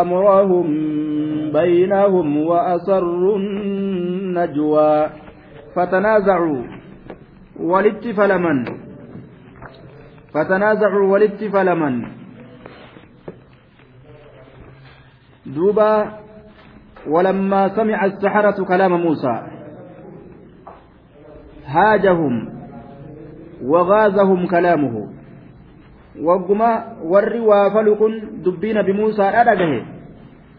أمرهم بينهم وأسروا النجوى. فتنازعوا ولت فلمن فتنازعوا ولت فلمن دوبا ولما سمع السحرة كلام موسى هاجهم وغازهم كلامه. وقما ور وافلكن دبين بموسى أدقه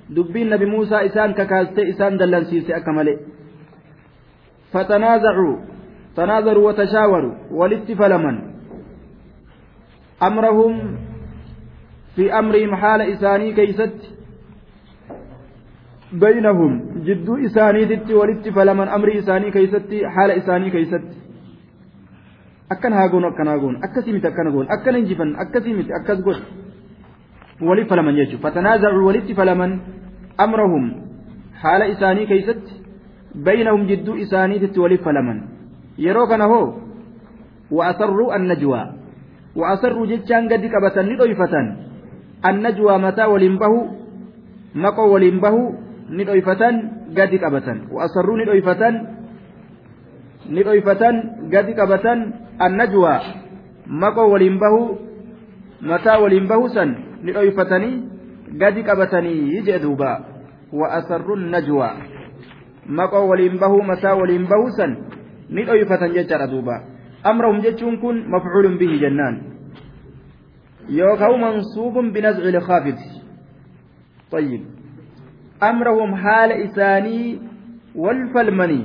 دبين بموسى إسان ككاست إسان دلنسيس أكمله فتنازعوا تناظروا وتشاوروا ولتفلمن أمرهم في أمرهم حال إساني كيست بينهم جدو إساني دت ولتفلمن أمر إساني كيست حال إساني كيست akkan haa goonu akkan haa goonu akkasii miti akkana goonu akkana injifan akkasii miti akkas godhu waliif falaman jechuudha fatanaaza'u walitti falaman amrahum haala isaanii keeysatti baynahum jidduu isaaniititti waliif falaman yeroo kana hoo wa'asarruu annajwaa wa'asarruu jechaan gadi qabatan ni dhoyfatan annajwaa mataa waliin bahu maqoo waliin bahu ni dhoyfatan gadi qabatan wa'asarruu ni dhoyfatan ni dhoyfatan gadi qabatan annajwaa maqoo waliin bahu mataa waliin bahu san ni dhoyfatanii gadi qabatanii jee duuba وأسروا النجوى maqoo waliin bahuu mataa waliin bahuu san ni dhoyfatan jechaadha duuba amrahum jechuun kun mafcuulun bihi jennaan yookaan mansuubun binazci likaafid طيب أمرهم حال إساني والفلمني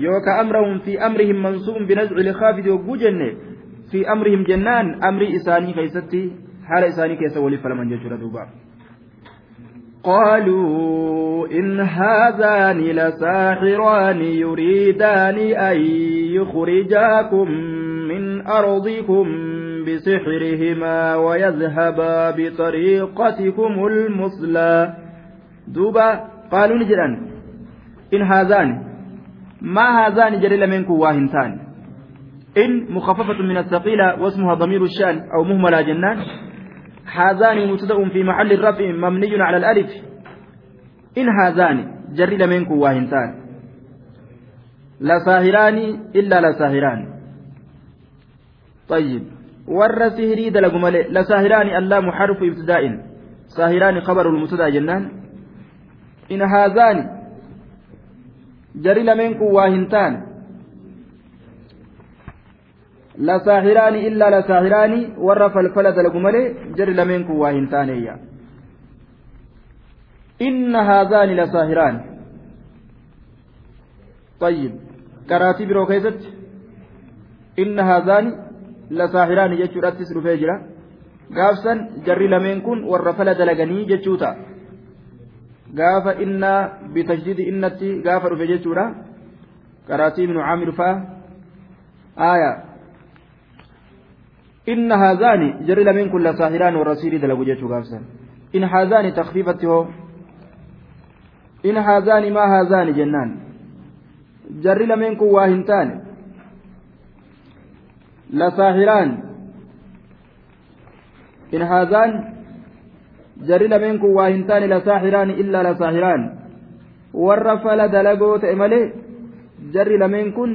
يوكا أمرهم في أمرهم منصوب بنزع لخافض وجوجن في أمرهم جنان أمر إساني كيستي حال إساني كيس ولي فلمن ججر دوبا قالوا إن هذان لساحران يريدان أن يخرجاكم من أرضكم بسحرهما ويذهبا بطريقتكم المثلى دوبا قالوا نجران إن هذان ما هذان جري لمنكم واهنتان إن مخففة من الثقيلة واسمها ضمير الشأن أو مهملة جنان هذان مبتدأ في محل الرفع مبني على الألف. إن هذان جري لمنكم واهنتان لا ساهران إلا لا ساهران. طيب ور سهري دلق ملئ لا ساهران اللام حرف ابتداء. ساهران خبر المبتدأ جنان. إن هذان lameen kun waa hin taane lasaahiraani illaa lasaahiraani warra falfala dalagu malee jari lameen kun waa hin taaneeyya inna haadhaani lasaahiraani طيب قراتي برو كيست إن هذان لساحران جتشو راتس رفيجرا gaafsan jarri lameen kun warra fala dalaganii jechuuta gaafa innaa bitajdiidi innatti gaafa dhufe jechuudha qaraatii ibnu caamir fa'a aaya inna haazaani jarri lameen kun lasaahiraan warra siirii dalagu jechuu gaafsan in haazaani takfiifatti hoo in haazaani maa haazaani jennaan jarri lameen kun waa hin taane lasaahiraan in haazaan lasaahiraani illaa lasaahiraan warra fala dalagoo ta'e malee jarri lameen kun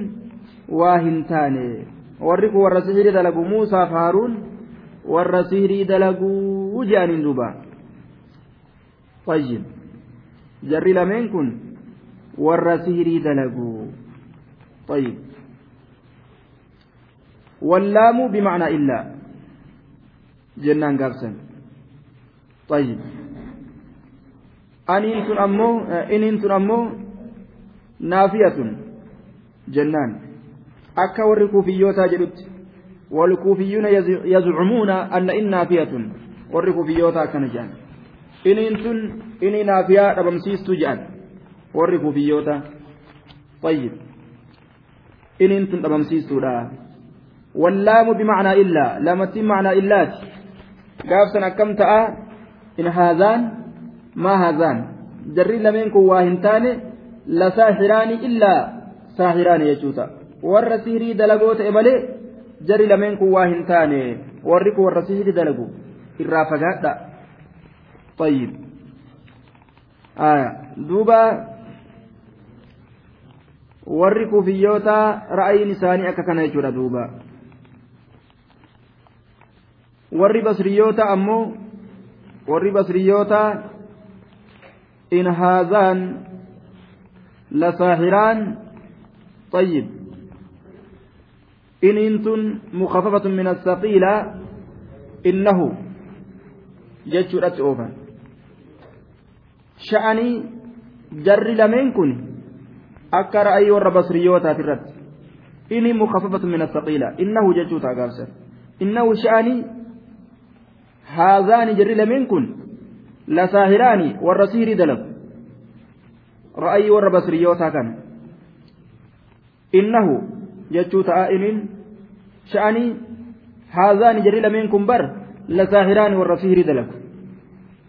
waa hin taane warri kun warra sihirii dalagu muusaaf haaruun warra sihirii dalaguu je'aniin duuba طيب jarri lameen kun warra sihirii dalaguu طيب واللام بمعنى إلا جنان قابسن طيب أنين تن أمو إنين تن أمو نافية جنان أكا والركوفيوتا جلت والكوفيون يزعمون أن إن نافية والركوفيوتا كان جان إنين تن إني نافية ربمسيستو جان والركوفيوتا طيب إنين تن ربمسيستو لا واللام بمعنى إلا لامتين معنى إلات قافسنا كم تأه hin taane la saahiraani illaa saahiraani jechuuta warra sihirii dalagoo ta'e malee jarri lameen kun waa hin taane warri kun warra sihirii dalagu irraa fagaadha طيب duuba warri kuufiyyoota ra'ayin isaanii akka kana jechuudha duuba warri basriyyoota ammoo warri basriyyoota in haazaan lasaaxiraan طيب إن إنتن مخففة من الثقيلة إنه جتشورت أوفا sha'anii jarri lameen kun akka ra'ayi warra basriyyootaati irratti inni mukafafatu min asaqiila innahu jechuu ta'a gaafsan innahu warra siirii dalagu ra'ayi warra basriyyootaa kana innahu jechuu ta'a inin sha'anii haazaani jarri lameen kun bar lasaahiraani warra siirii dalagu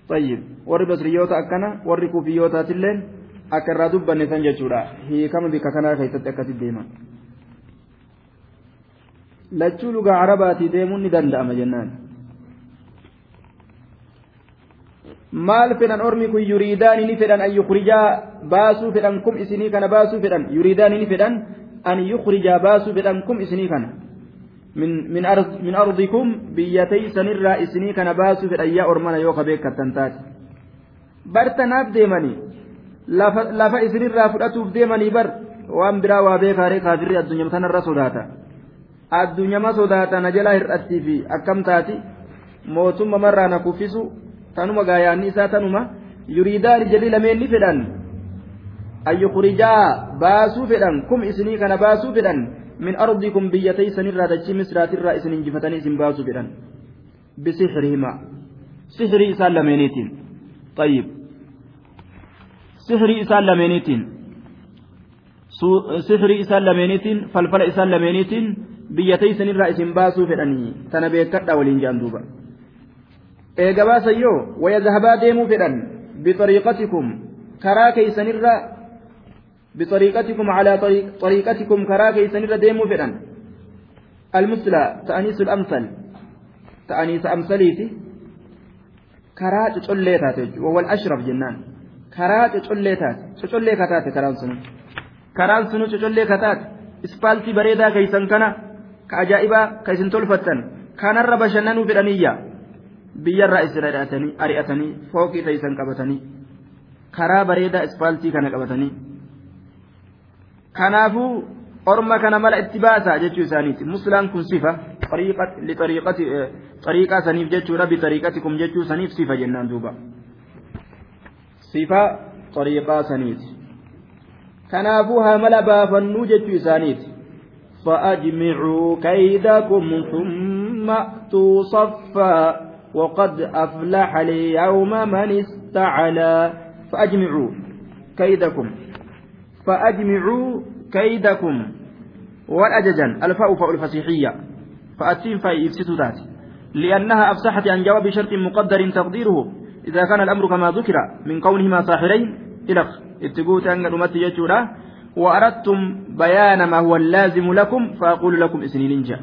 طيب basriyyoota akkana warri kufiyyootaatiilleen akka irraa dubbanne san jechuudha hiikama bika kanaa keessatti akkasitti deeman lachuu lugaa arabaatii deemuun maal fedhan ormi kun yuriidaani ni fedhan an yukrijaa baasuu fedhan kum isinii kana baasuu fedhan. Yuriidaani ni fedhan an yukrijaa baasuu fedhan kum isinii kana. Min ardikum biyya teeysanirraa isinii kana baasuu fedhan yaa ormana yoo ka beekkattan taate bartanaaf deemanii lafa isinirraa fudhatuuf deemanii bar waan biraa waa beekaaree kaafirri addunyaa tanarra sodaata. Addunyaa sodaata na jalaa hir'attii fi akkam taati? Mootumma marraa na kuffisu. Tanuma gaayaanni isaa tanuma yuriidaan jalli lameen ni fedhan ayyukurijaa baasuu fedhan kum isinii kana baasuu fedhan min ardikum biyya taysanirraa dachii misraatirraa isin injifatanii isin baasuu fedhan bisixrihima sixrii isaan lameeniitiin طيب sihrii isaan lameeniitiin sihrii isaan lameeniitiin falfala isaan lameeniitiin biyya teeysanirraa isin baasuu fedhanii tana beekadha waliin jedhan duuba eega baasan yoo waya zahabaa deemuu fedhan bixariiqatikum karaa keeysanirra بطريقتكم على طريقتكم كراكي سنر ديمو فدان المثلى تأنيس الأمثل تأنيس أمثليتي كرا تشوليتات وهو الأشرف جنان karaa cocollee taate cocollee kataate karaan sunu karaan sunu cocollee kataate ispaaltii bareedaa keeysan kana ka ajaa'ibaa ka isin tolfattan kanarra bashannanuu fedhaniyya biyyarraa isin ari'atanii fooqii keeysan qabatanii karaa bareedaa ispaaltii kana qabatanii kanaafuu orma kana mala itti baasa jechuu isaaniiti muslaan kun sifa xariiqaa saniif jechuudha bitariiqatikum jechuu saniif sifa jennaan duuba sifa xariiqaa saniiti kanaafuu hamala baafannuu jechuu isaaniiti فأجمعوا كيدكم ثم أتوا صفا وقد أفلح اليوم من استعلى. فأجمعوا كيدكم. فأجمعوا كيدكم. والأججا الفاء فاء الفسيحية فأتين فاء ذات لأنها أفسحت عن جواب شرط مقدر تقديره. إذا كان الأمر كما ذكر من كونهما ساحرين إلى اتقوت أن أمتي يجولا وأردتم بيان ما هو اللازم لكم. فأقول لكم إسنين جاء.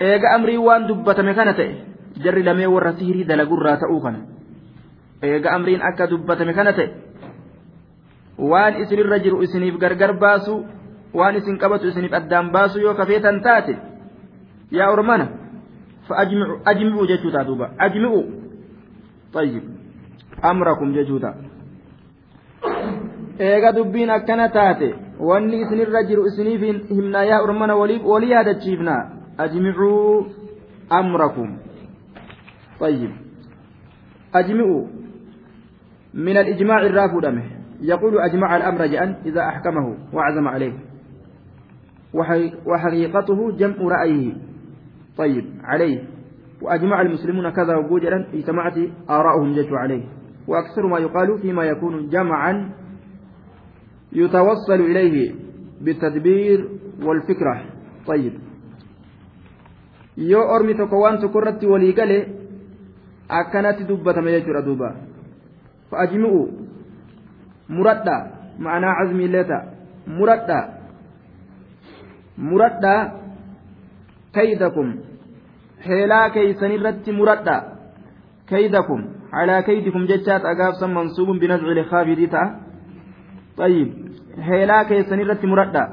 eega amriin waan dubbatame kana ta'e jarri lamee warra sihirii dalagurraa ta'uu kana. Eega amriin akka dubbatame kana ta'e waan isinirra jiru isiniif gargar baasu waan isin qabatu isiniif addaan baasu yoo kafeetan taate yaa ormana ajmi'u jechuudha duuba ajmi'u tayyib amrakum jechuudha eega dubbiin akkana taate wanni isinirra jiru isiniif himnaa yaa ormana walii yaadachiifnaa. Ajmicuu amrakum طيب. أجمعوا. من الإجماع الرافد يقول أجمع الأمر جأن إذا أحكمه وعزم عليه. وحقيقته جمع رأيه. طيب. عليه. وأجمع المسلمون كذا وجودا اجتمعت آراؤهم جج عليه. وأكثر ما يقال فيما يكون جمعا يتوصل إليه بالتدبير والفكرة. طيب. Yoo ormi tokko waan tokko irratti walii gale akkanatti dubbatame jechuudha duuba fa'ajmi'u muradha ma'anaa cazmii leeta muradha muradha kaydakum heelaa keeysan irratti muradha kaydakum على كيدكم جتات أقابسا منصوب بنزع الخافي ديتا طيب هيلا كيسن الرت مردة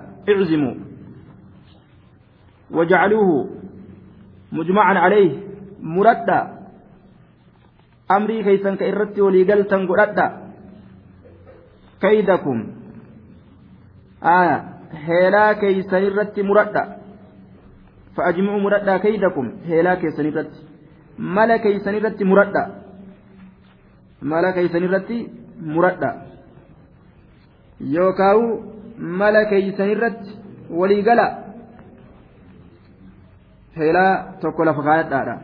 اعزموا وجعلوه مجمعا عليه مردة أمري كيسن كإرت وليقلتن قردة كيدكم. آية هيلا كيسن الرت مردة فأجمعوا مردة كيدكم. هيلا كيسن الرت mala keeysan irratti muradha mala keeysan irratti muradha yookaan mala keeysan irratti waliigala heelaa tokko lafa kaayadhaadha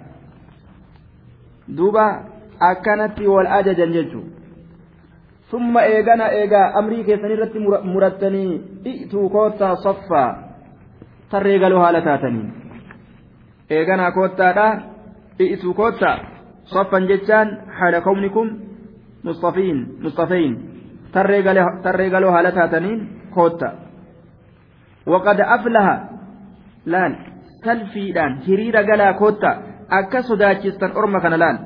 duuba akkanatti wal ajajan jechuun. Summa eegana eegaa amrii keessan irratti murattanii i'tuu koottaa soffaa tarree galoo haala taatanii. Eeganaa koottaadhaa i'tuu koottaa soffan jechaan haala kawnikum mustafiin mustafayin tarree galoo haala taataniin kootta. Waqad aflaha laal salfiidhaan hiriira galaa kootta akka sodaachistan orma kana laal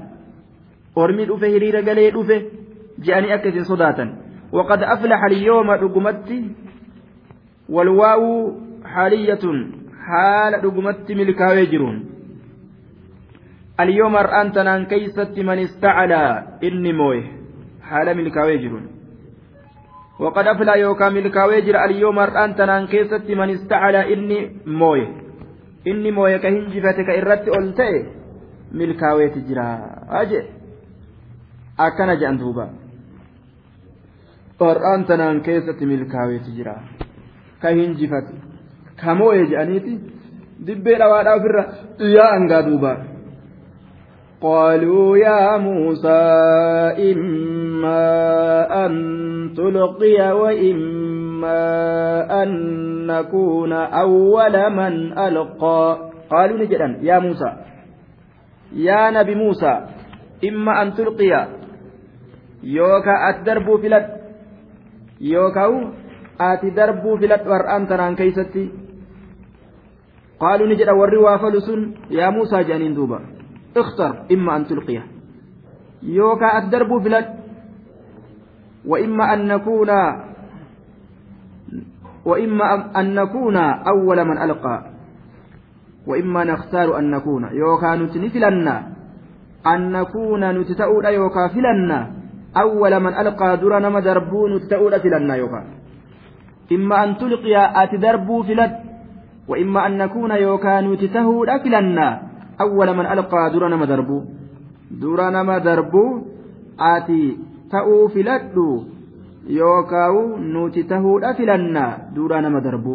ormi dhufe hiriira galee dhufe je'anii akka isin sodaatan waqad aflaha alyooma dhugumatti walwaa'uu xaaliyatun haala dhugumatti milkaawee jiruun اليوم الآن تنان كيست من استعلى إني موي حال ملكاوي جرون وقد أفلى يوكا ملكاوي جر اليوم الآن تنان كيست من استعلى إني موي إني موي كهنجفتك إرت ألتئ ملكاوي تجرا أجي أكنا جأن دوبا الآن تنان كيست ملكاوي تجرا كهنجفت كموي جأنيتي dibbee dhawaadhaa ofirra xiyyaa hangaa duubaa قالوا يا موسى إما أن تلقي وإما أن نكون أول من ألقى قالوا نجدا يا موسى يا نبي موسى إما أن تلقي يوكا أتدربوا فلت يوكا أتدربوا فلت ورأن تران كيستي. قالوا نجد ورّي وافلسون يا موسى جانين دوبا اختر إما أن تلقيه يوكا الدرب فلت وإما أن نكون وإما أن نكون أول من ألقى. وإما نختار أن نكون. يوكا نتنفلنا أن نكون نتتأول يوكا فلنا أول من ألقى درنا ما دربو نتتأول فلنا يوكا. إما أن تلقي أتدربو فلت. وإما أن نكون يوكا نتتهول فلنا awwala man alqaa dura nama darbu dura nama darbu ati ta'uu filadhu yookaawu nuti tahuudha filannaa dura nama darbu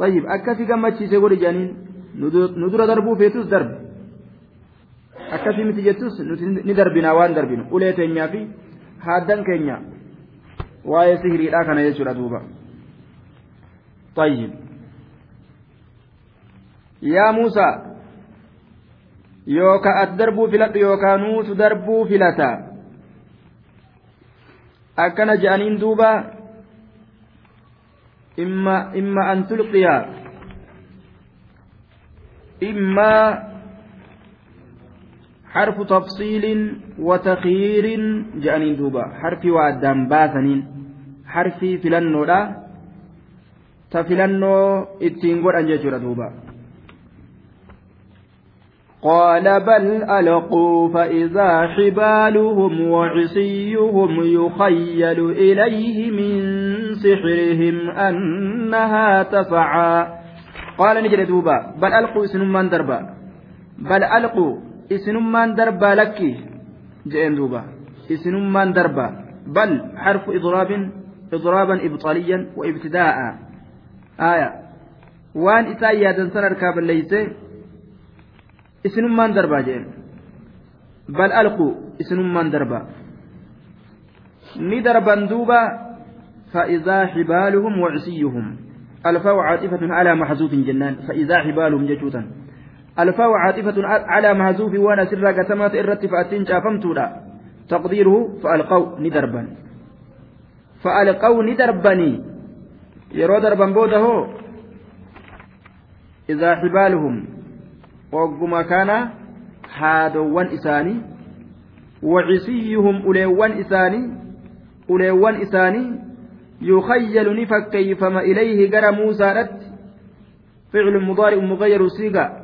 طيب akkasi gammachiise godhi jedhaniin nu dura darbuu feetus darbi akkasii miti jettus nuti ni darbinaa waan darbinu ulee teenyaa fi haaddan keenya waa'ee sihiriidhaa kana jechuudha duuba طيب yaa muusaa yookaan ati darbuu filadhu yookaan nuutu darbuu filata akkana je'aniin duuba imma an tulqiya imma حرف تفصيل وتخيير جانين دوبا حرف وادام باسنين حرف فلنو لا تفلنو اتين قد انجا دوبا قال بل ألقوا فإذا حبالهم وعصيهم يخيل إليه من سحرهم أنها تسعى قال نجد دوبا بل ألقوا اسن من دربا. بل ألقوا اسن من دربا لك. جئن دوبا اسن من دربا. بل حرف إضراب إضرابا إبطاليا وابتداء. آية. وان إسايا دنسان أركاب الليسي isinummaan darbaa jeen. Bal alqu isinummaan darbaa. Ni darban duuba فإذا حبالهم وعصيهم الفاء عاطفة على محذوف جنان فإذا حبالهم ججوتا الفاء عاطفة على محذوف وأنا سر قسمات إرت فأتين شافمتولا تقديره فألقوا ندربا فألقوا ندربني يرو دربا بوده إذا حبالهم ogguma kana haadowwan isaanii وعصيهم أوليوان إساني أوليوان إساني يخيل نفكيفما إليه جرى موسى رت فعل مضارع مغير صيغة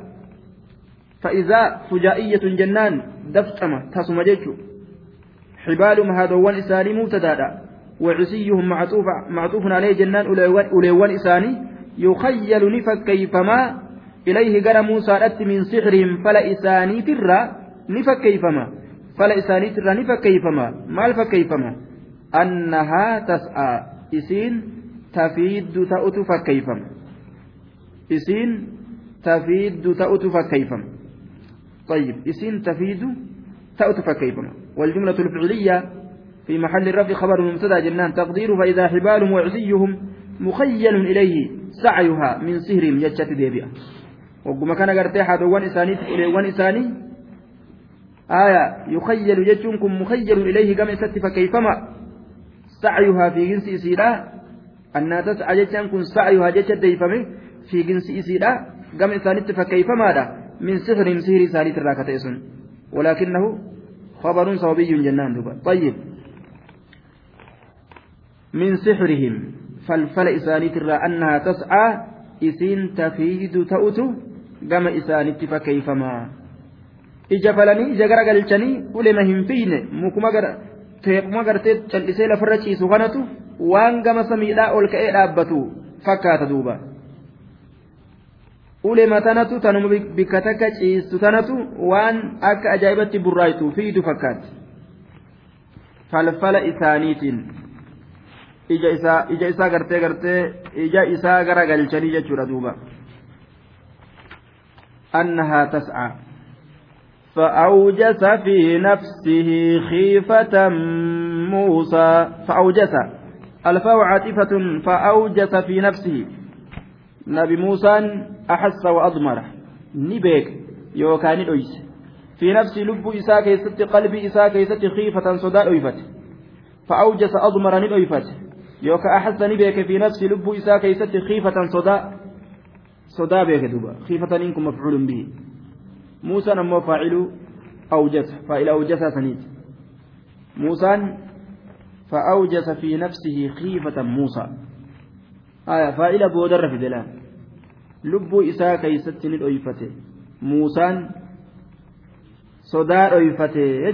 فإذا فجائية جنان دفتمة تسمى جيتشو حبالهم هذوان إساني مبتدادا وعصيهم معطوف معطوف عليه جنان أوليوان إساني يخيل نفكيفما إليه جرى موسى رت من سحرهم فلا إساني ترى نفكيفما. fala isaaniitirraa ni fakkeeyfama maal fakkeeyfama annahaa tas'aa isiin tafiiddu ta'utu fakkeeyfama isiin tafiiddu ta'utu fakkeeyfama طيب اسم تفيد تأت فكيفما. والجملة الفعلية في محل الرفع خبر مبتدا جنان تقدير فإذا حبالهم وعزيهم مخيل إليه سعيها من سهرهم جتشت ديبئة وقم كان قرتي حدوان إساني تقولي إساني آية يخيل جتشونكم مخيل إليه كما ست فكيفما سعيها في جنس إسيرا أنها تسعى جتشانكم سعيها جتش ديفمه في جنس إسيرا كما إسانت فكيفما من سحر سهر سالت الراكتيسون ولكنه خبر صوبي جنان دبا طيب من سحرهم فالفل إسانت أنها تسعى إسين تفيد تأتو gama isaanitti fakkeeffama ija falanii ija gara galchanii ulema hin fiine mukuma gara teequma gartee callisee lafarra ciisu kanatu waan gama samiidhaa ol ka'ee dhaabbatu fakkaata duuba. ulema tanatu tanuma bikka takka ciistu tanatu waan akka ajaa'ibatti burraaytu fiidu fakkaatti falfala isaaniitiin ija isaa gartee gartee ija isaa garagalchanii jechuudha duuba. Annahaa tas'aa فأوجس في نفسه خيفة موسى. فأوجس. الفاء عاطفة فأوجس في نفسه. نبي موسى أحس وأضمر. نبيك. يوكان أيس في نفس لب إساء كيست قلب إساء كيست خيفة صداء أيفت فأوجس أضمر نبيفت يوكا أحس نبيك في نفس لب إساء كيست خيفة صداء صداء بيك دوبا خيفة إنكم مفعول به موسى نمو فاعل أوجس فاعل أوجس سنيت موسى فأوجس في نفسه خيفة موسى آية فاعل بودر في دلان لب إساء كيست الأيفة موسى sodaa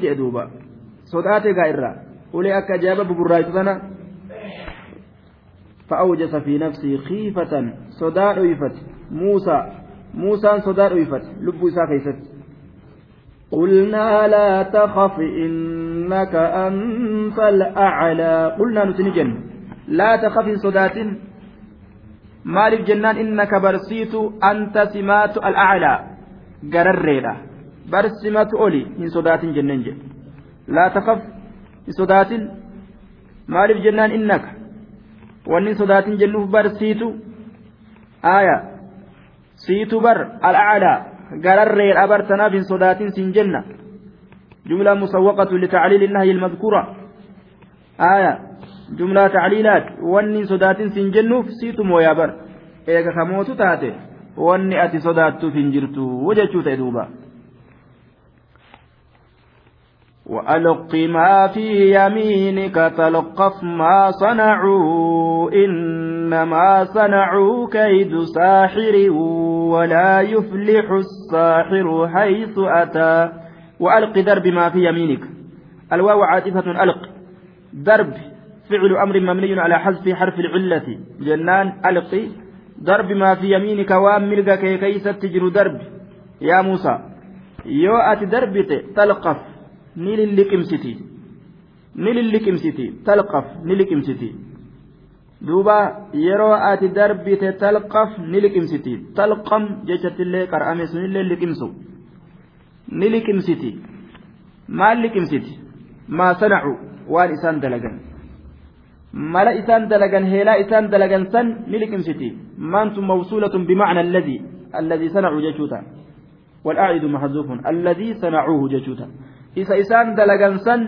jee duuba. Sodaate gaa irraa. Ulee akka ajaa'iba buburraayitu sana فأوجس في نفسه خيفة صداء أيفت موسى موسى صدار ويفت لب إساء كيست قلنا لا تخف إنك أنت الأعلى قلنا نتنجن لا تخف صدات مالك جنان إنك برسيت أنت سمات الأعلى قرريرا برسمات أولي من صدات جنان جن لا تخف صدات مالك جنان إنك وأن صدات جنوف برسيت آية Siitu bar al'aadaa gararreen abartanaaf hin sodaatin siin jenna. جملة مسوقة لتعليل النهي المذكورة آية جملة تعليلات واني صدات سنجنوف سيتم ويابر إيكا كموت تاتي واني أتي صدات فنجرتو وجدتو تدوبا وألق ما في يمينك تلقف ما صنعوا إنما صنعوا كيد ساحر ولا يفلح الساحر حيث أتى. وألق درب ما في يمينك. الواو عاطفة ألق. درب فعل أمر مبني على حذف حرف العلة. جنان ألق. درب ما في يمينك كي كيس تجر درب. يا موسى يو أتي دربت تلقف. Ni lilliqimsiti ni lilliqimsiti talqaf ni liqimsiti duuba yeroo ati darbite talqaf ni liqimsiti talqam jechattillee qar'ame sunillee liqimsu ni liqimsiti maal liqimsiti maa sanacu waan isaan dalagan mala isaan dalagan heelaa isaan dalagan san ni liqimsiti maantu mawsuulatun bimacna alladii alladii sanacuu jechuuta والأعد محذوف الذي صنعوه ججوتا isa isaan dalagansan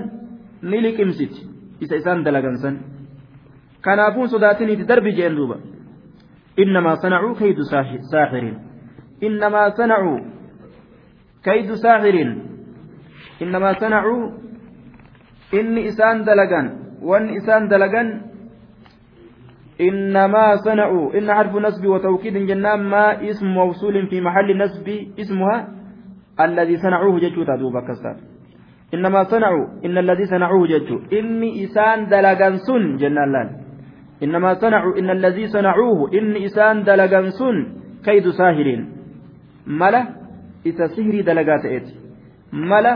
ni liqimsiti isa isaan dalagansan kanaafuun sodaatiniiti darbi jeen duuba innamaa sanacuu kaydu saaxirin innamaa sanacuu kaydu saaxirin innamaa sanacuu inni isaan dalagan wanni isaan dalagan إنما صنعوا إن حرف نسب وتوكيد جنان ما اسم موصول في محل نسب اسمها الذي صنعوه جتشو دوبا كسر إنما صنعوا إن الذي صنعوه جتشو إني إسان دلغان سن جنان لأن. إنما صنعوا إن الذي صنعوه إني إسان دلغان سن. كيد ساهرين. ملا إذا سهري دلغات إيتي. ملا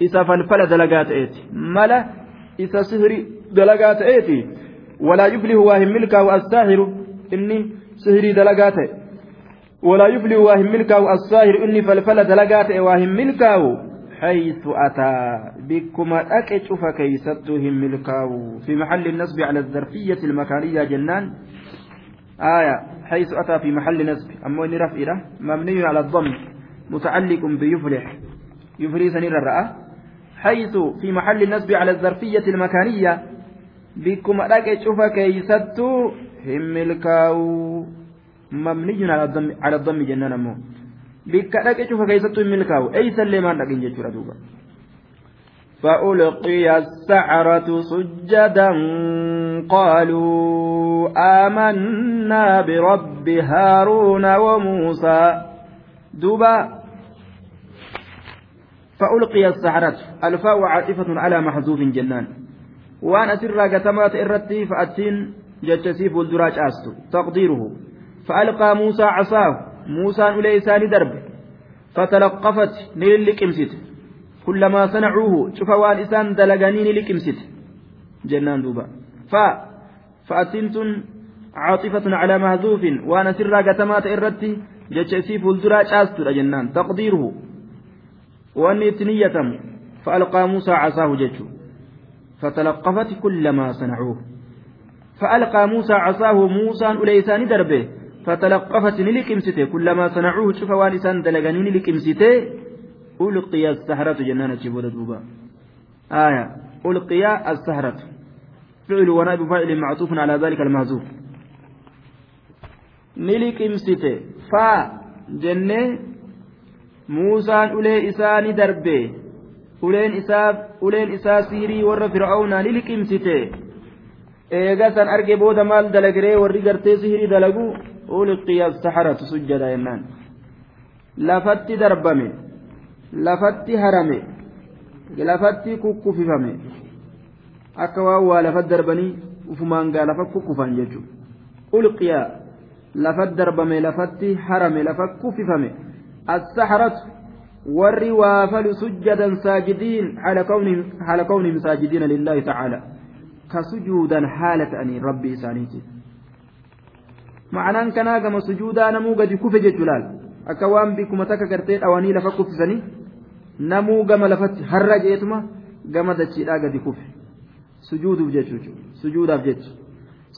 إذا فلفل دلغات إيتي. ملا إذا سهري دلغات إيتي. ولا يفلح واهم ملكا والساهر إني سهري دلقاته ولا يفلح واهم ملكا والساهر إني فلفل دلقاته واهم ملكا حيث أتى بكما أكتش فكيستهم ملكا في محل النصب على الظرفية المكانية جنان. آية حيث أتى في محل نصب. أما إني رفئرة مبني على الضم. متعلق بيفلح. يفلي سنير الرأى. حيث في محل النصب على الظرفية المكانية. bikkuma dhaqe cufa keeysattuu hin milkaa'u mamniyyun ala dammi jennaan ammoo bikka dhaqe cufa keeysattuu hin milkaa'u eeysallee maan dhaqin jechuudha duuba فألقي السحرة سجدا قالوا آمنا برب هارون وموسى دبا فألقي السحرة الفاء عاطفة على محذوف جنان asirraa gatamaa ta'e irratti fa'attiin jechasii fuulduraa caastu taqdiiruhu fa'alqaa muusaa casaahu muusaan ulee isaanii darbe fatalaqqafat ni lilliqimsite kullamaa sanacuuhu cufa waan isaan dalaganii ni liqimsite jennaan duuba fa fa'attiin tun عاطفة على محذوف وأنا سر قتمات إرتي جتشي فولدرا شاستر جنان تقديره وأني تنية فألقى موسى عصاه جتشو فتلقفت كل ما صنعوه فألقى موسى عصاه موسى أليسان دربه فتلقفت نلكمسته كل ما صنعوه شوف وانسان دلغني نلكمسته ألقي السحرة جنانة جبودة دوبا. آية. ألقي السحرة. فعل ونائب فاعل معطوف على ذلك المهزوف نلكمسته فا. جنة. موسى أولي إساني دربه. uleen isaa uleen isaa siirii warra fir'aawnaa ni liqimsite eega san arge booda maal dalagiree warri gartee sihirii dalagu ulqiya saharatu sujjada jennaan lafatti darbame lafatti harame lafatti kukkufifame. Akka waan waa lafatti darbanii ufumaan gaa lafa kukkufan jechuudha ulqiya lafatti darbame lafatti harame lafa kuffifame as-saharatu warri waafalu sujjadan saajidiin haala kawnihim saajidiina lillaahi tacaala ka sujuudan haala ta'anii rabbii ma'anaan kanaa gama sujuudaa namuu gadi kufe jechuu laal akka waan bikkuma takka gartee dhawanii lafa kuffisanii namuu gama lafatti har'a jeetuma gama dachiidhaa gadi kufe sujuuduuf jechuudha sujuudaaf jecha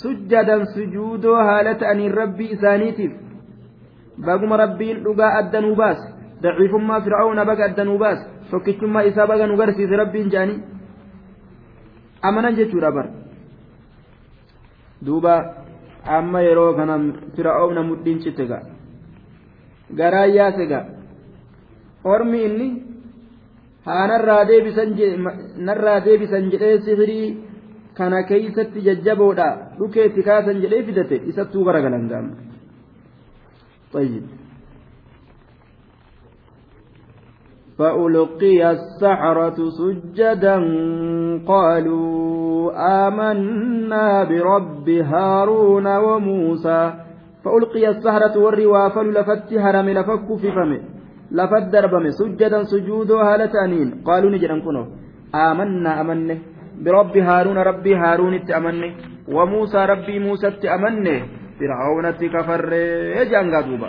sujjadan sujuudoo haala ta'anii rabbii isaaniitiif baguma rabbiin dhugaa addanuu baase daciifummaa fir'aawna baga addanuu baas tokkichummaa isaa baga nu garsiise rabbiin jaanii amanan jechuudha bar duuba amma yeroo kana fir'aawna mudhiin cite ga garaan yaase ga ormi inni haa narraa deebisan jedhee sihirii kana keeysatti jajjaboodha dhukeetti kaasan jedhee fidate isattuu garagalan gaama طيب فألقي السحرة سجدا قالوا آمنا برب هارون وموسى. فألقي السحرة والروافل لفت هرم لفك في فمه لفت دربم سجدا سجودا هالتانين قالوا نجرا كنو آمنا أمنه. برب هارون ربي هارون تأمنه وموسى ربي موسى تأمنه فرعون كفر يجان دوبا؟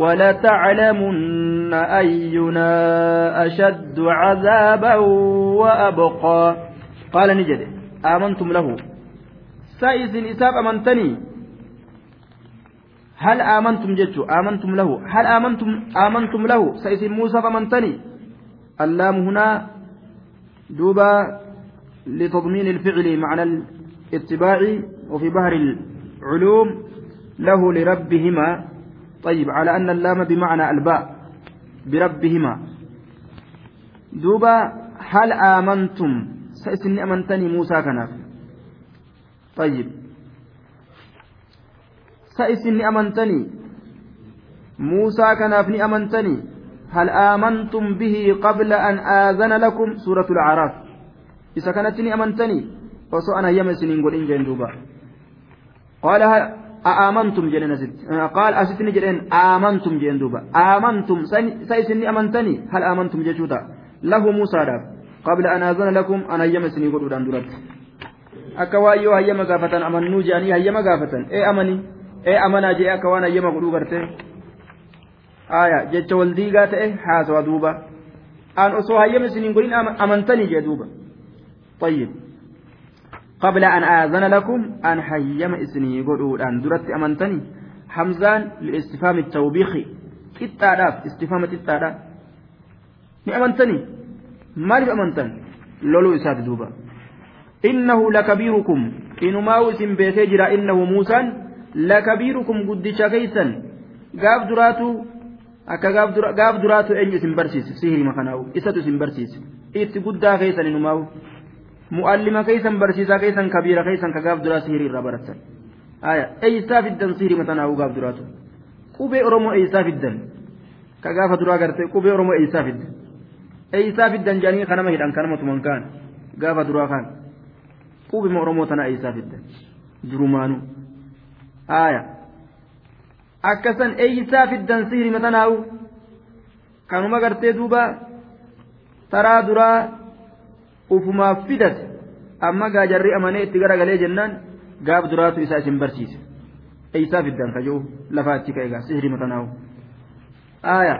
ولتعلمن أينا أشد عذابا وأبقى. قال نجد آمنتم له. سائس إساب أمنتني. هل آمنتم جدت؟ آمنتم له. هل آمنتم؟ آمنتم له. سائس موسى فمنتني اللام هنا دوبا لتضمين الفعل معنى الاتباع وفي بحر العلوم له لربهما. طيب على أن اللام بمعنى الباء بربهما. دوبا هل آمنتم؟ سأسني أمنتني موسى كناف. طيب. سأسني أمنتني موسى كنافني أمنتني. هل آمنتم به قبل أن آذن لكم؟ سورة الأعراف. إذا كانتني أمنتني وسو أنا يمسنين قل إن جندوبا قال آمنتم جنين أسد قال أسدني جنين آمنتم جندوبا آمنتم سيسني أمنتني هل آمنتم جشوتا له موسى داب قبل أن آذن لكم أنا يمسني قل أدان درت akka waan yoo hayyama gaafatan amannuu jedhanii hayyama gaafatan ee amani ee amanaa jedhee akka waan hayyama godhuu gartee aya jecha wal diigaa ta'e haasawa duuba an osoo hayyama isiniin godhin amantanii jee duuba طيب قبل أن آذن لكم أن حيم إسني قدود أن درت أمنتني حمزان لاستفهام التوبيخ التعراف استفهام التعراف ni amantanii maaliif amantan loluu isaati duuba innahu lakabiirukum inumaa'u isin beekee jira innahu muusaan lakabiirukum guddicha keeysan gaaf duraatu akka gaaf duraatu eenyu isin barsiise sihirima kanaa'u isatu isin barsiise itti guddaa keeysan inumaa'u mu'allima keeysan barsiisaa keeysan kabiira keeysan ka gaaf duraa sihirii irraa baratan aya eeysaa fiddan sihirima tanaa'u gaaf duraatu qubee oromoo eeysaa fiddan ka gaafa duraa gartee qubee oromoo eeysaa fiddan eeysaa fiddan jedhanii kanama hidhan kanama tuman kaan gaafa duraa kaan qubima oromoo tana eeysaa fiddan durumaanu aya akkasan eeysaa fiddan sihirima tanaa'u kanuma gartee duuba taraa duraa ufumaaf fidate amma gaajarri amanee itti garagalee jennaan gaaf duraatu isaa isin barsiise. Eeysaa fiddan ka jiru lafaa itti ka'e gaa sihiri matanaa'u aaya.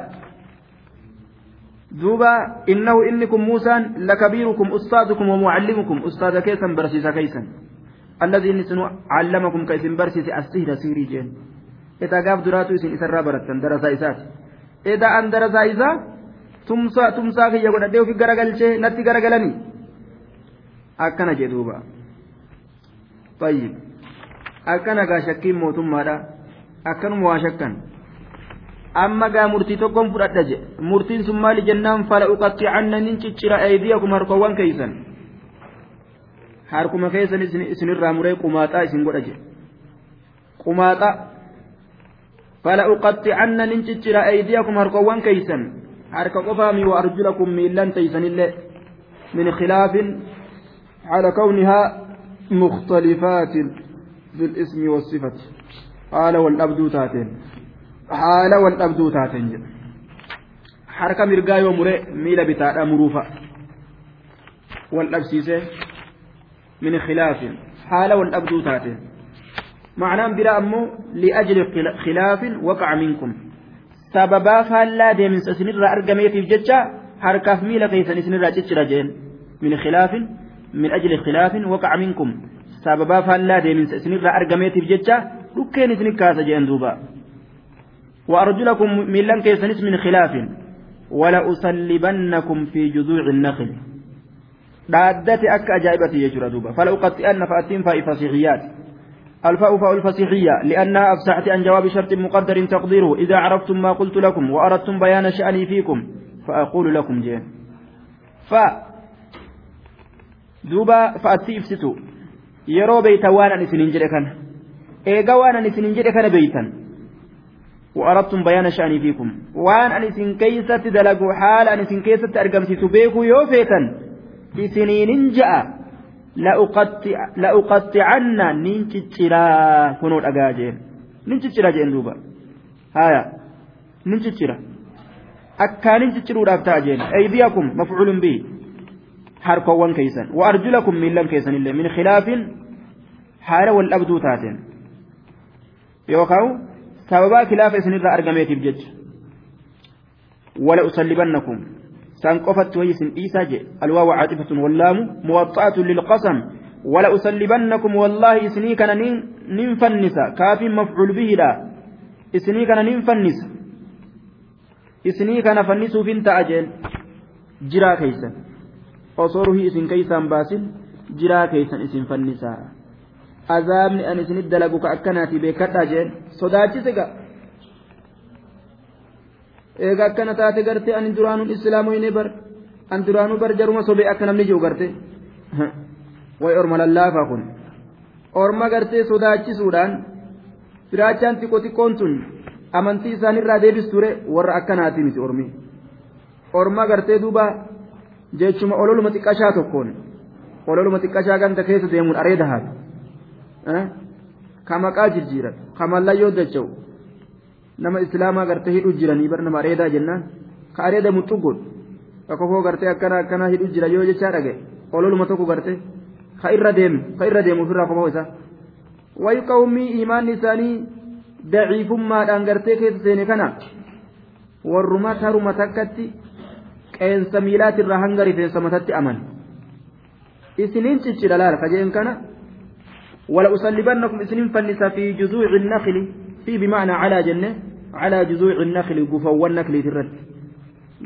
Duuba innahu inni kun muusaan lakabiirukum ustaadukum wamucallimukum ustaada keessan barsiisa keeysan alladii inni sinu callamakum ka isin barsiise assihira siirii jeen. Etaa gaaf duraatu isin isarraa barattan darasaa isaati. Eda'an darasaa isaa tumsaa tumsaa kiyya godhadhee ofi garagalchee natti garagalanii? أكنا جدوبا طيب أكنا كاشكين موتم ماذا أكنا مواشكا amma gaa murtii tokkoon fudhadha je murtiin sun maali jennaan fala uqatticanna nin ciccira aydiyakum harkowwan keeysan harkuma keessan isinirraa muree qumaaxaa isin godha je qumaaxa fala uqatticanna nin ciccira aydiyakum harkowwan keeysan harka qofaami wa arjulakum miillan teeysanillee min khilaafin على كونها مختلفات في الاسم والصفة. قال والأبدو تاتين. harka mirgaa yoo mure miila bitaadha muruufa wal dhabsiisee min khilaafin haala wal dhabduu taateen معناه برا أمو لأجل خلاف وقع منكم. سببا فلا دي من سنرى أرقمية في ججة حركة ميلا كيسا سنرى ججة من خلاف من أجل خلاف وقع منكم. سببا فلا من سنرى أرقمية في ججة ركين سنكاسة جين دوبا. وأرجلكم من لن كيسنس من خلاف. ولأصلبنكم في جذوع النخل. دادت أك أجائبة يجرى دوبا. فلأقطئن فأتين فاء فصيحيات. الفاء فاء الفصيحية. لأنها أفسحت عن جواب شرط مقدر تقديره. إذا عرفتم ما قلت لكم وأردتم بيان شأني فيكم فأقول لكم جين ف دوبا فأتي إفستو يرو بيتا وانا نسنين جريكا إيغا وانا نسنين جريكا بيتا وأردتم بيان شأني فيكم وأن أن إسن كيسة دلقوا حال أن إسن كيسة أرقمتي تبيكوا يوفيتا إسنين جاء لأقطعن ننشترا كنود أجاجين ننشترا جين دوبا هايا ننشترا أكا ننشتروا رافتاجين أيديكم مفعول به حركوان كيسا وأرجلكم من لم كيسا إلا من خلاف حال والأبدو تاتين يوكاو sababaa kilaafa isinirraa argameetiif jecha wala usallibannakum سان قفت ويسن إيسا جي الواو عاطفة واللام موطأة للقسم wala usallibannakum wallaahi isinii kana nin fannisa kaafiin mafcuul bihidha isinii kana nin fannisa isinii kana fannisuufin ta'a jeen jiraa keeysan osoo ruhii isin keeysaan baasin jiraa keeysan isin fannisaa azaabni an isinit dalagu ka akkanaati beekadhaa jeen. Sodaachise ga eega akkana taate gartee ani duraanuun islaamoyne bar an duraanuu bar jaruma sobee akka namni jiru garte. Way orma lallaafaa kun. Orma gartee sodaachisuudhaan firaachaan xiqqoo xiqqoon tun amantii isaanirraa deebisture warra akkanaati miti ormi. Orma gartee duuba jechuma ololuma xiqqashaa tokkoon ololuma xiqqashaa ganda keessa deemuun areeda haati ka maqaa jijjiiran ka mallayyoo dacha'u nama islaamaa gartee hidhu jiranii bar nama areedaa jennaan ka areeda muxxuggoon ka kofoo gartee akkana akkana hidhu jira yoo jechaa dhage ololuma tokko gartee ka irra deemu ka irra deemu ofirraa kofoo isaa wayi qawmii imaanni isaanii daciifummaadhaan gartee keessa seene kana warruma taruma takkatti qeensa miilaatirraa hanga rifeensa matatti aman. Isiniin ciccira laal kajeen kana ولا أصلبنكم إسنين فنسا في جذوع النخل في بمعنى على جنة على جذوع النخل قفوا النخل ترت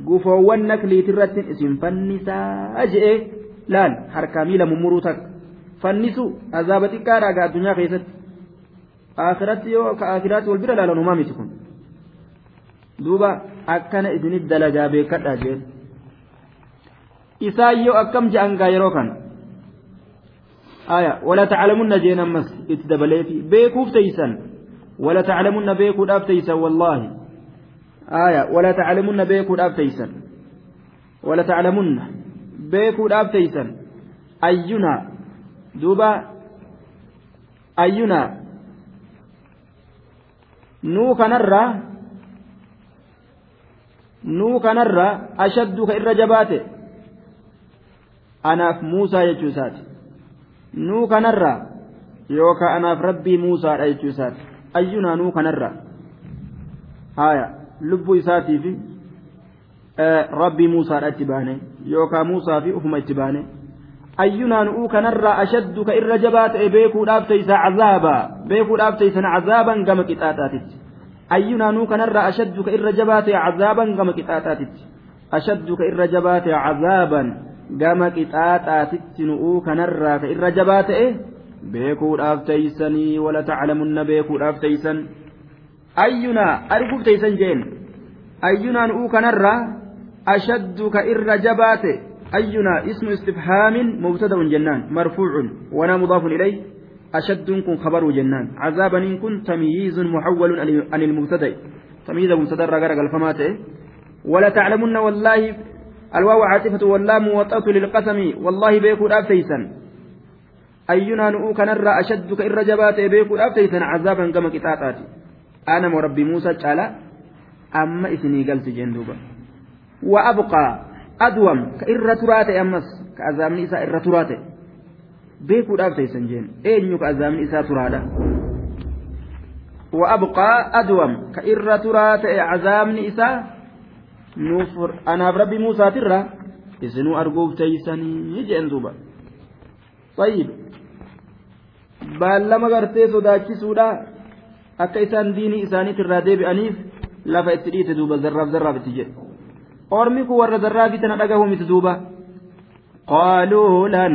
قفوا النخل ترت إسن فنسا أجئ لال حركة ميلا ممروتك فنسوا عذابتك كارا الدنيا خيست آخرت يو كآخرات والبر لا لنمامي تكون دوبا أكن إذن الدلجا بكت أجئ isaa yoo akkam je'an gaa yeroo kana aya wala taclamunna jeen ammas itti dabaleefi beekuuf teeysan wala taclamunna beekuudhaaf teeysan wallaahi aya wala taclamunna beekuudhaaf teeysan wala taclamunna beekuudhaaf teeysan ayyuna duuba ayyuna nuu kanarraa nuu kanarraa ashaddu ka irra jabaate anaaf muusaa jechuu isaati. Nuu kanarraa yookaan anaaf rabbii muusaadha jechuu isaati. Ayyunaa nuu kanarraa haaya lubbuu isaatiif rabbii muusaadha itti baane yookaan muusaa fi ufuma itti baane. Ayyunaa nu'uu kanarraa ashaddu ka irra jabaa ta'e beekuudhaaf teeysa cazaabaa beekuudhaaf teeysan cazaaban gama qixaaxaatitti. Ayyunaa nuu kanarraa ashaddu ka irra jabaa ta'e cazaaban gama qixaaxaatitti. Ashaddu ka irra jabaa ta'e cazaaban gama qixaaxaatitti nu'uu kanarraa ka irra jabaa ta'e beekuudhaaf teeysanii wala taclamunna beekuudhaaf teeysan ayyunaa arguuf teeysan jeen ayyunaa nu'uu kanarraa ashaddu ka irra jabaa ta'e أينا اسم استفهام مبتدأ جنان مرفوع ونا مضاف إليه أشد كن خبر جنان عذابا إن كن تمييز محول عن المبتدأ تمييز مبتدأ رجع الفمات ولا تعلمن والله الواو عاطفة واللام وطأت للقسم. والله بيكو أبتيسا أينا نؤوك نرى أشدك إن رجبات بيكو أبتيسا عذابا كما كتاتات. أنا وربي موسى تعالى أما إثني قلت جندوبا. وأبقى أدوم كإر تراتي أمس. كأزامني إساء إر تراتي بيكو أبتيسا جين أين كأزامني إساء ترادا. وأبقى أدوم كإر تراتي عزامني إساء nuufur anaaf rabbi muusaatirra isinuu arguuf teeysanii jeen duuba طيب baallama gartee sodaachisuudha akka isaan diinii isaaniitirraa deebi'aniif lafa itti dhiite duuba zarraaf zarraaf itti jedhe ormi kun warra zarraafii tana dhagahu miti duuba قالوا لن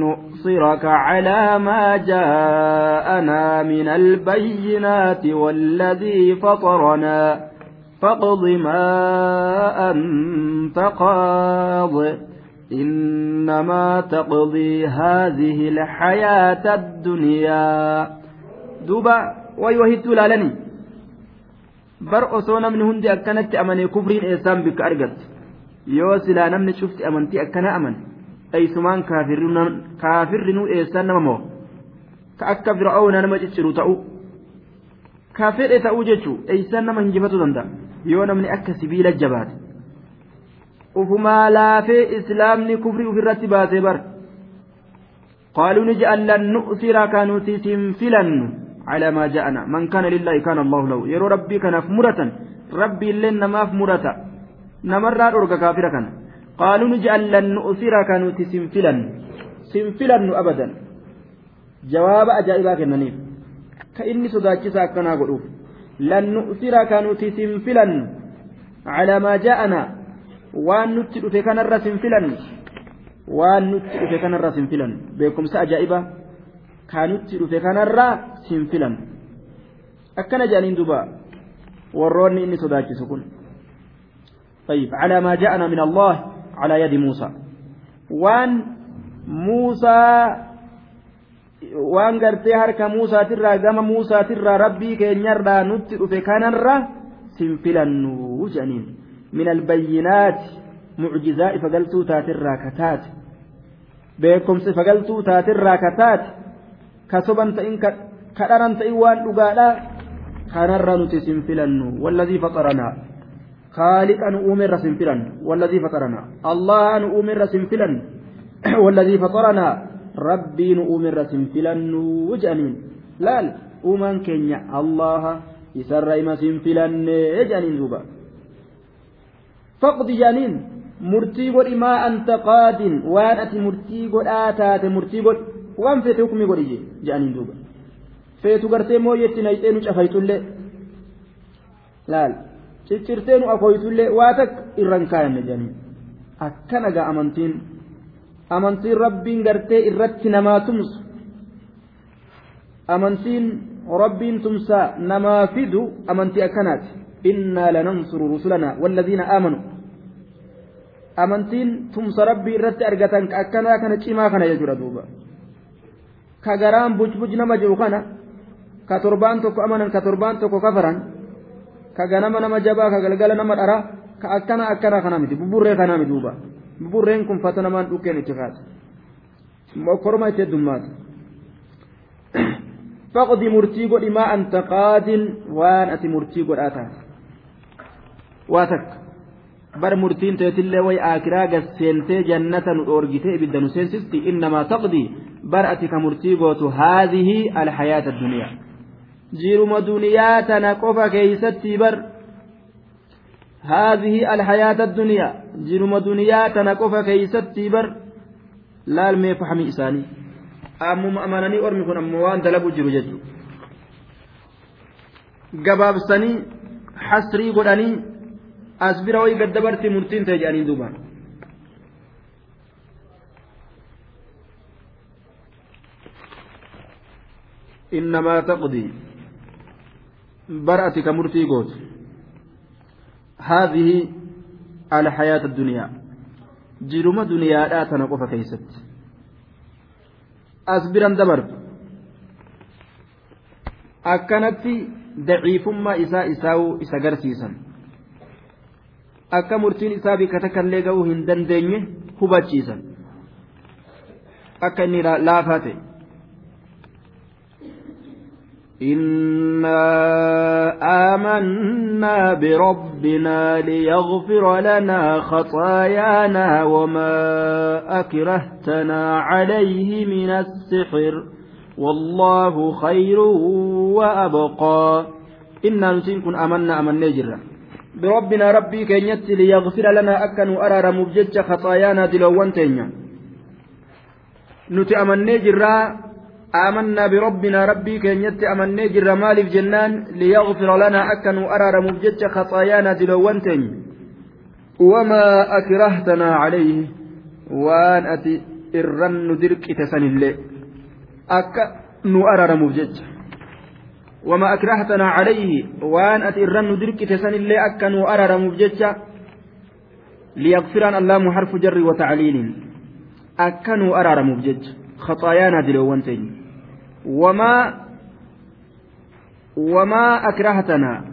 نؤصرك على ما جاءنا من البينات والذي فطرنا فاقض ما أنت قاض إنما تقضي هذه الحياة الدنيا. دوبا ويوهد لالني بر أسونا من هندي أكنت أمني كفرين إيسان بك أرقت يوسي لانم نشوفت أمنتي أكنا أمن. أي سمان كافرون كافرون إيسان نمو. كأكا فرعون نمجد شروطه. كافر إيسان نمجد شروطه. yoo namni akka sibiila jabaate ufumaa laafee islaamni kufrii ofirratti baasee bar qaaluu ni je'an lan nu'sira ka nuti siin filannu calaa ja'ana. Man kana lillaahi kaana allahu lahu. Yeroo rabbii kanaaf muratan rabbii namaaf murata. Namarraa dhorga kaafira kana. Qaaluu ni je'an lan nu'sira ka siin filannu. Siin filannu abadan. Jawaaba ajaa'ibaa kennaniif. Ka inni sodaachisaa akkanaa godhuuf. Filannu calaa maa jaa'anaa waan nutti dhufe kanarra sin filannu waan nutti dhufe kanarra sin filannu beekumsa ajaa'ibaa kaa nutti dhufe kanarraa sin filannu akkana jedhaniin duba warroonni inni sodaachisu kun طيب على ما جاءنا من الله على يد موسى وان موسى waan gartee harka muusaatirraa gama muusaatirraa rabbii keenyarraa nutti dhufe kanarra sin filannu jedhaniin min albayyinaati mucjizaa ifa galtuu taatirraa kataate beekumsa ifa galtuu taatirraa kataate ka soban ta'in ka dharan ta'in waan dhugaadhaa kanarra nuti sin filannu walladii faxaranaa خالقا أمر سنفلا والذي فطرنا الله أن أمر سنفلا والذي فطرنا rabbiin uumirra sinfilannuu jedhaniin laal uumaan keenya allaha isarra ima sinfilannee jedhaniin duuba. Faqdi jedhaniin murtii godhi maa anta qaadin waan ati murtii godhaa taate murtii godhi waan feete hukmi godhi jedhaniin duuba. Feetu gartee mooyetti nayxee nu cafaytullee laal ciccirtee nu akoytullee waa takka irran kaayanne jedhaniin akkana gaa amantiin amantiin rabbiin gartee irratti namaa tumsu amantiin rabbiin tumsaa namaa fidu amantii akkanaati. Innaa lanansuru rusulanaa walladiina aamanu. Amantiin tumsa rabbii irratti argatan ka akkanaa kana cimaa kana jechuudha duuba. Ka garaan bujbuj nama jiru kana ka torbaan tokko amanan ka torbaan tokko kafaran ka ganama nama jabaa ka galgala nama dhara ka akkana akkana kana miti buburree kanaa miti duuba buburreen kun fata namaan dhukkeen itti kaata korma itti heddummaata faqdi murtii godhi maa anta qaadin waan ati murtii godhaa taate waa takka bar murtiin teetillee way aakiraa gasseentee jannata nu dhoorgitee ibidda nu seensisti innamaa taqdi bar ati ka murtii gootu haadhihi alhayaata addunyaa jiruma duniyaa tana qofa keeysatti bar هذه الحياة الدنيا جنوم دنيا تنقف كيستي بر لا المي فحمي إساني أمم أمانني أرمي كن أموان دلبو جرو جدو gabaabsanii hasrii godhanii as bira wayii gaddabarti murtiin ta'e jedhanii duuba innamaa taqdii bar'ati ka murtii gootu هذه الحياة الدنيا جرم دنيا لا تنقف كيست أصبرا دبر أكنت daciifummaa isaa isaa'uu isa garsiisan akka murtiin isaa bika takkaillee ga'uu hin dandeenye hubachiisan akka inni laafaa ta'e إنا آمنا بربنا ليغفر لنا خطايانا وما أكرهتنا عليه من السحر والله خير وأبقى إنا نسينكم آمنا أمنا جرا بربنا ربي كينيت ليغفر لنا أكن أرار مبجج خطايانا دلوان تينيا نتي أمنا جرا آمنا بربنا ربي كن يتي أمني جر مالف جنان ليغفر لنا أكن أرار مبجج خطايانا دلوانتين. وما أكرهتنا عليه وأن أتي إرن درك تسن الله أك نؤرر مبجج. وما أكرهتنا عليه وأن أتي إرن درك تسن الله أك نؤرر مبجج. ليغفرنا الله حرف جر وتعليل. أك نؤرر مبجج. خطايانا دلوانتين. وما وما أكرهتنا.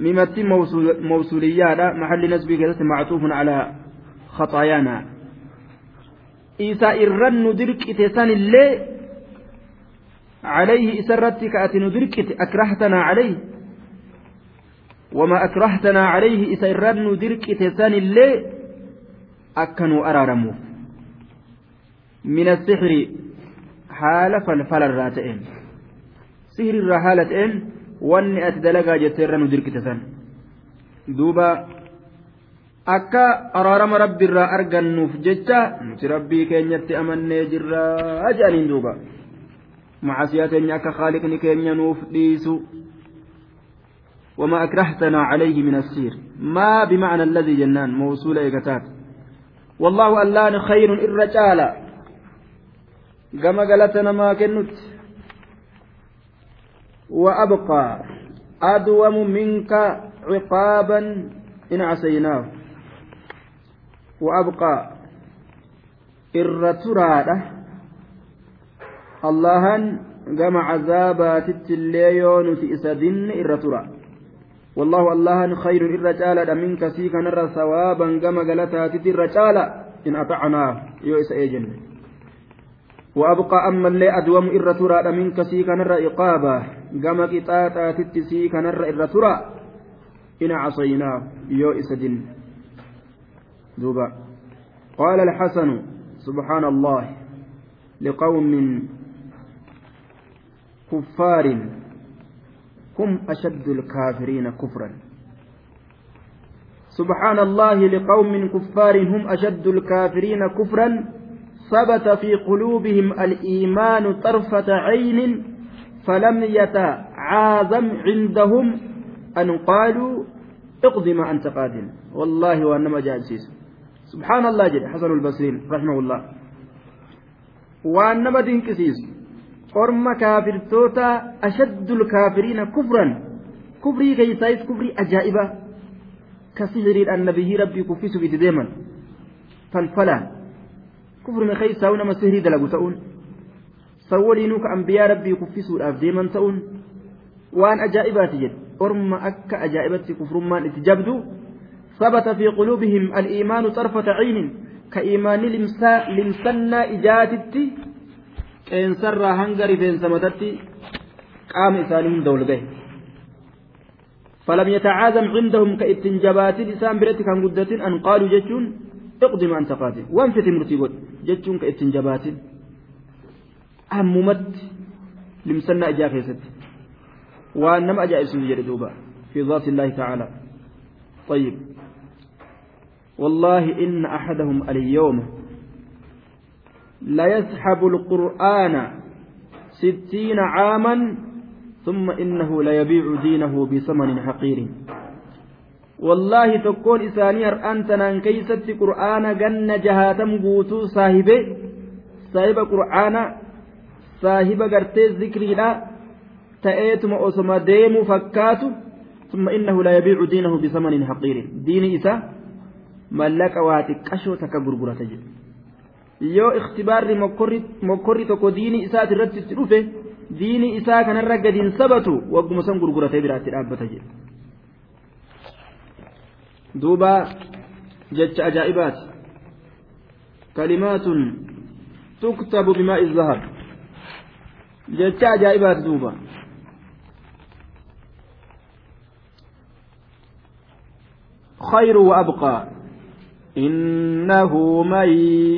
ممتي موصول موصولية محل نسبي كذا معطوف على خطايانا. إيسا إرن ندرك إتسان اللي عليه إسرتك أتي ندرك أكرهتنا عليه. وما أكرهتنا عليه إسا إرن ندرك إتسان اللي أكنوا أرارمو. من السحر haala falfalarraa ta'een sihirrirraa haala ta'een wanni ati dalagaa jetteerra nu dirqite san duuba akka araarama rabbiirraa argannuuf jecha nuti rabbii keenyatti amannee jirraa jedhaniin duuba macasiyaa teenya akka khaaliqni keenya nuuf dhiisu وما أكرهتنا عليه من السير ما بمعنى الذي جنان موصول إيقاتات والله ألان خير الرجال كما قالتنا ما كنت وأبقى أدوم منك عقابا إن عصيناه وأبقى الرترادة اللهن كما عذابات التليون في إسدن الرترا والله اللهن خير الرجال منك سيك نرى ثوابا كما قالتها الرجال إن أطعناه يؤس أيجن وأبقى أما اللي أدوم الرترا منك سيك نرى إقابة. كما قطاطات سيك نرى الرترا إن عصيناه يؤس دن دوبا. قال الحسن سبحان الله لقوم كفار. هم أشد الكافرين كفرا. سبحان الله لقوم كفار هم أشد الكافرين كفرا. ثبت في قلوبهم الإيمان طرفة عين فلم يتعاظم عندهم أن قالوا اقض ما أنت قادم والله وأنما جاء سبحان الله جل حسن البصرين رحمه الله waan nama dinqisiisu orma kaafirtoota ashaddul kaafiriina kufran kufrii keeysaayis kufrii ajaa'ibaa ka sihiriidhaan nabiyyii rabbii kuffisuuf itti deeman kufrime keeysaa'u nama sihirii dalagu ta'uun san waliinuu ka ambiyaa rabbii kuffisuudhaaf deeman ta'uun waan ajaa'ibaati jedhe orma akka ajaa'ibatti kufrummaan itti jabdu ثبت في قلوبهم الإيمان طرفة عين كإيمان لمسا لمسنا إجاتتي كإن سر هنجر فين سمتتي قام إسانهم دول به فلم يتعازم عندهم كإتنجبات لسان بريت كان قدة أن قالوا جتون اقدم أنت قادم وانفت مرتبط جتون كإتنجبات أممت لمسنا إجا خيست وأنما أجا اسم دوبا. في ذات الله تعالى. طيب. والله إن أحدهم اليوم ليسحب القرآن ستين عاما ثم إنه ليبيع دينه بثمن حقير. والله تكون إساني أنتنا كيست قرآن جن جهاتم قوتو صاحبه صاحب قرآن صاحب قرتي ذكري لا تأيتم أسما ديم فكاتو ثم إنه لا يبيع دينه بثمن حقير دين إسا mallaqa waa xiqqashoo takka gurgurata jedhu yoo ikhtibaarri mokkorri tokko diini isaati irratti itti dhufe diini isaa kanarra gadiin sabatu wagguma san gurguratee biraatti dhaabbata jedhu duuba jecha ajaa'ibaati kalimaatun tuktabu bimaa'i zahab jecha ajaa'ibaati duuba خير وأبقى إنه من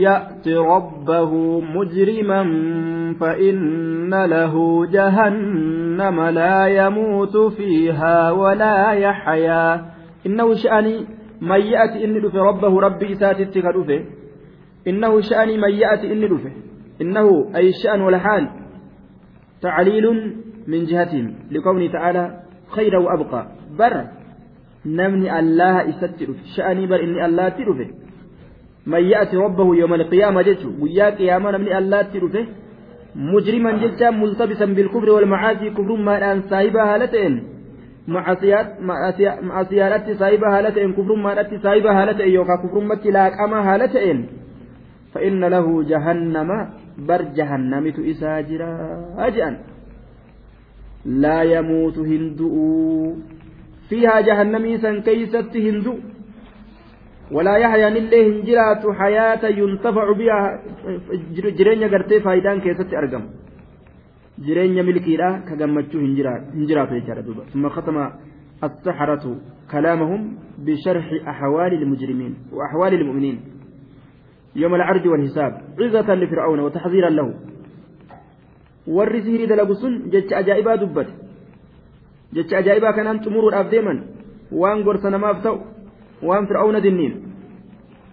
يأت ربه مجرما فإن له جهنم لا يموت فيها ولا يحيا إنه شأني من يأتي إن دفه ربه ربي إساتي كدفه إنه شأني من يأتي إن دفه إنه أي الشأن والحال تعليل من جهتهم لقوله تعالى خير وأبقى بر namni allaha isatti dhufe sha'anii bar inni allaatti dhufe man ya'ti rabbahu yawma alqiyaama jechu guyyaa qiyaama namni allaatti dhufe mujriman jecha multabisan bilkufri walmacaasii kufrummaadhaan saahibaa haala ta'en macasiyaadhatti saahiba haala ta'een kufrummaadhatti saahiba haala ta'e yookaan kufrummatti laaqama haala ta'een fa'inna lahu jahannama bar jahannamitu isaa jira jedhan. Laa yamuutu hin du'u. Fiihaa jahannamii san keeysatti hin du'u. Walaa yahyaan illee hin jiraatu hayaata yuntafacu biha jireenya gartee faayidaan keessatti argamu. كيست أرقم جرين ملكي لا كجمتشو هنجرات يجرى ثم ختم السحرة كلامهم بشرح أحوال المجرمين وأحوال المؤمنين يوم العرض والحساب عزة لفرعون وتحذيرا له warri sihirii dalagu sun jecha ajaa'ibaa dubbate jecha ajaa'ibaa kanaan xumuruudhaaf deeman waan gorsa namaaf ta'u waan fir'aawna dinniin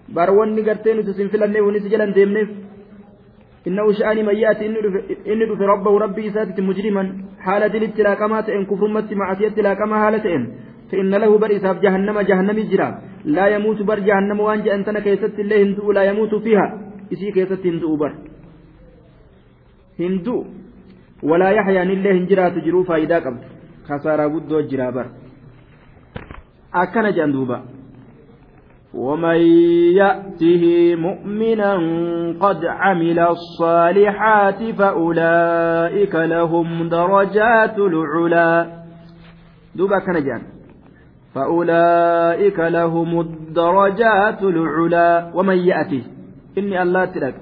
bar wanni gartee nuti sin filannee wani si jalan deemneef إنه شأن من يأتي إن في ربه ربي ساتت مجرما حالة الاتلاقما تئن كفرمت معصية الاتلاقما حالتين فإن له بر إساب جهنم جهنم جرا لا يموت بر جهنم وأنجا أنتنا كيست الله هندو لا يموت فيها. إسي كيست هندو بر. هندو. ولا يحيى الله هنجرا تجرو فايدا قبل خسارة بدو جرا بر. أكن جندوبا ومن يأته مؤمنا قد عمل الصالحات فأولئك لهم درجات العلا. دوبا كنجان فأولئك لهم الدرجات العلا. ومن يأته. إني الله تلك.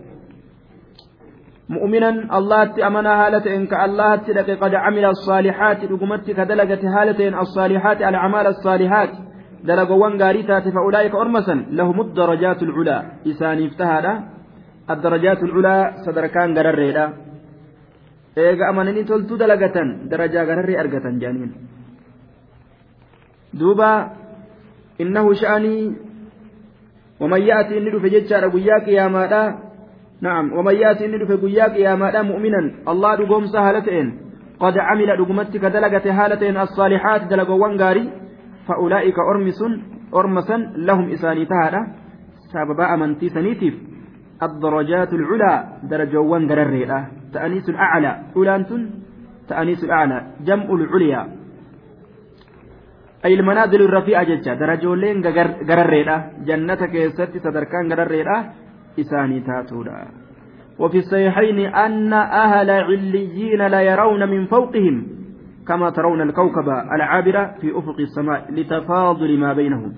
مؤمنا الله تأمنا هالة إنك الله تلك قد عمل الصالحات. رقمتك دلقت هالتين الصالحات الأعمال الصالحات. Dalagowwan gaarii taate fa'ulaa'ika ormasan lahumud darajaatu lculaa isaaniif tahaadha addarajaatu lculaa sadarkaan gararreedha eega amananii toltuu dalagatan darajaa gararree argatan jedhaniin duuba innahu sha'anii waman ya'ati inni dhufe jechaadha guyyaa qiyaamaadha نعم ومن يأتي إني دفع قياك يا مادام مؤمنا الله دقوم سهلتين قد عمل دقمتك دلقة هالتين الصالحات دلقوان غاري فأولئك أرمس أرمسا لهم إساني تهادا. سببا أمنتي سنيتيف. الدرجات العلى درجوان قرريرا تأنيس الأعلى. أولانتن تأنيس الأعلى. جمع العليا. أي المنازل الرفيعة ججة درجولين قرريرا جنة كيست صدركان قرريرا إساني تاتودا. وفي الصحيحين أن أهل عليين لا يرون من فوقهم. كما ترون الكوكب العابرة في أفق السماء لتفاضل ما بينهم.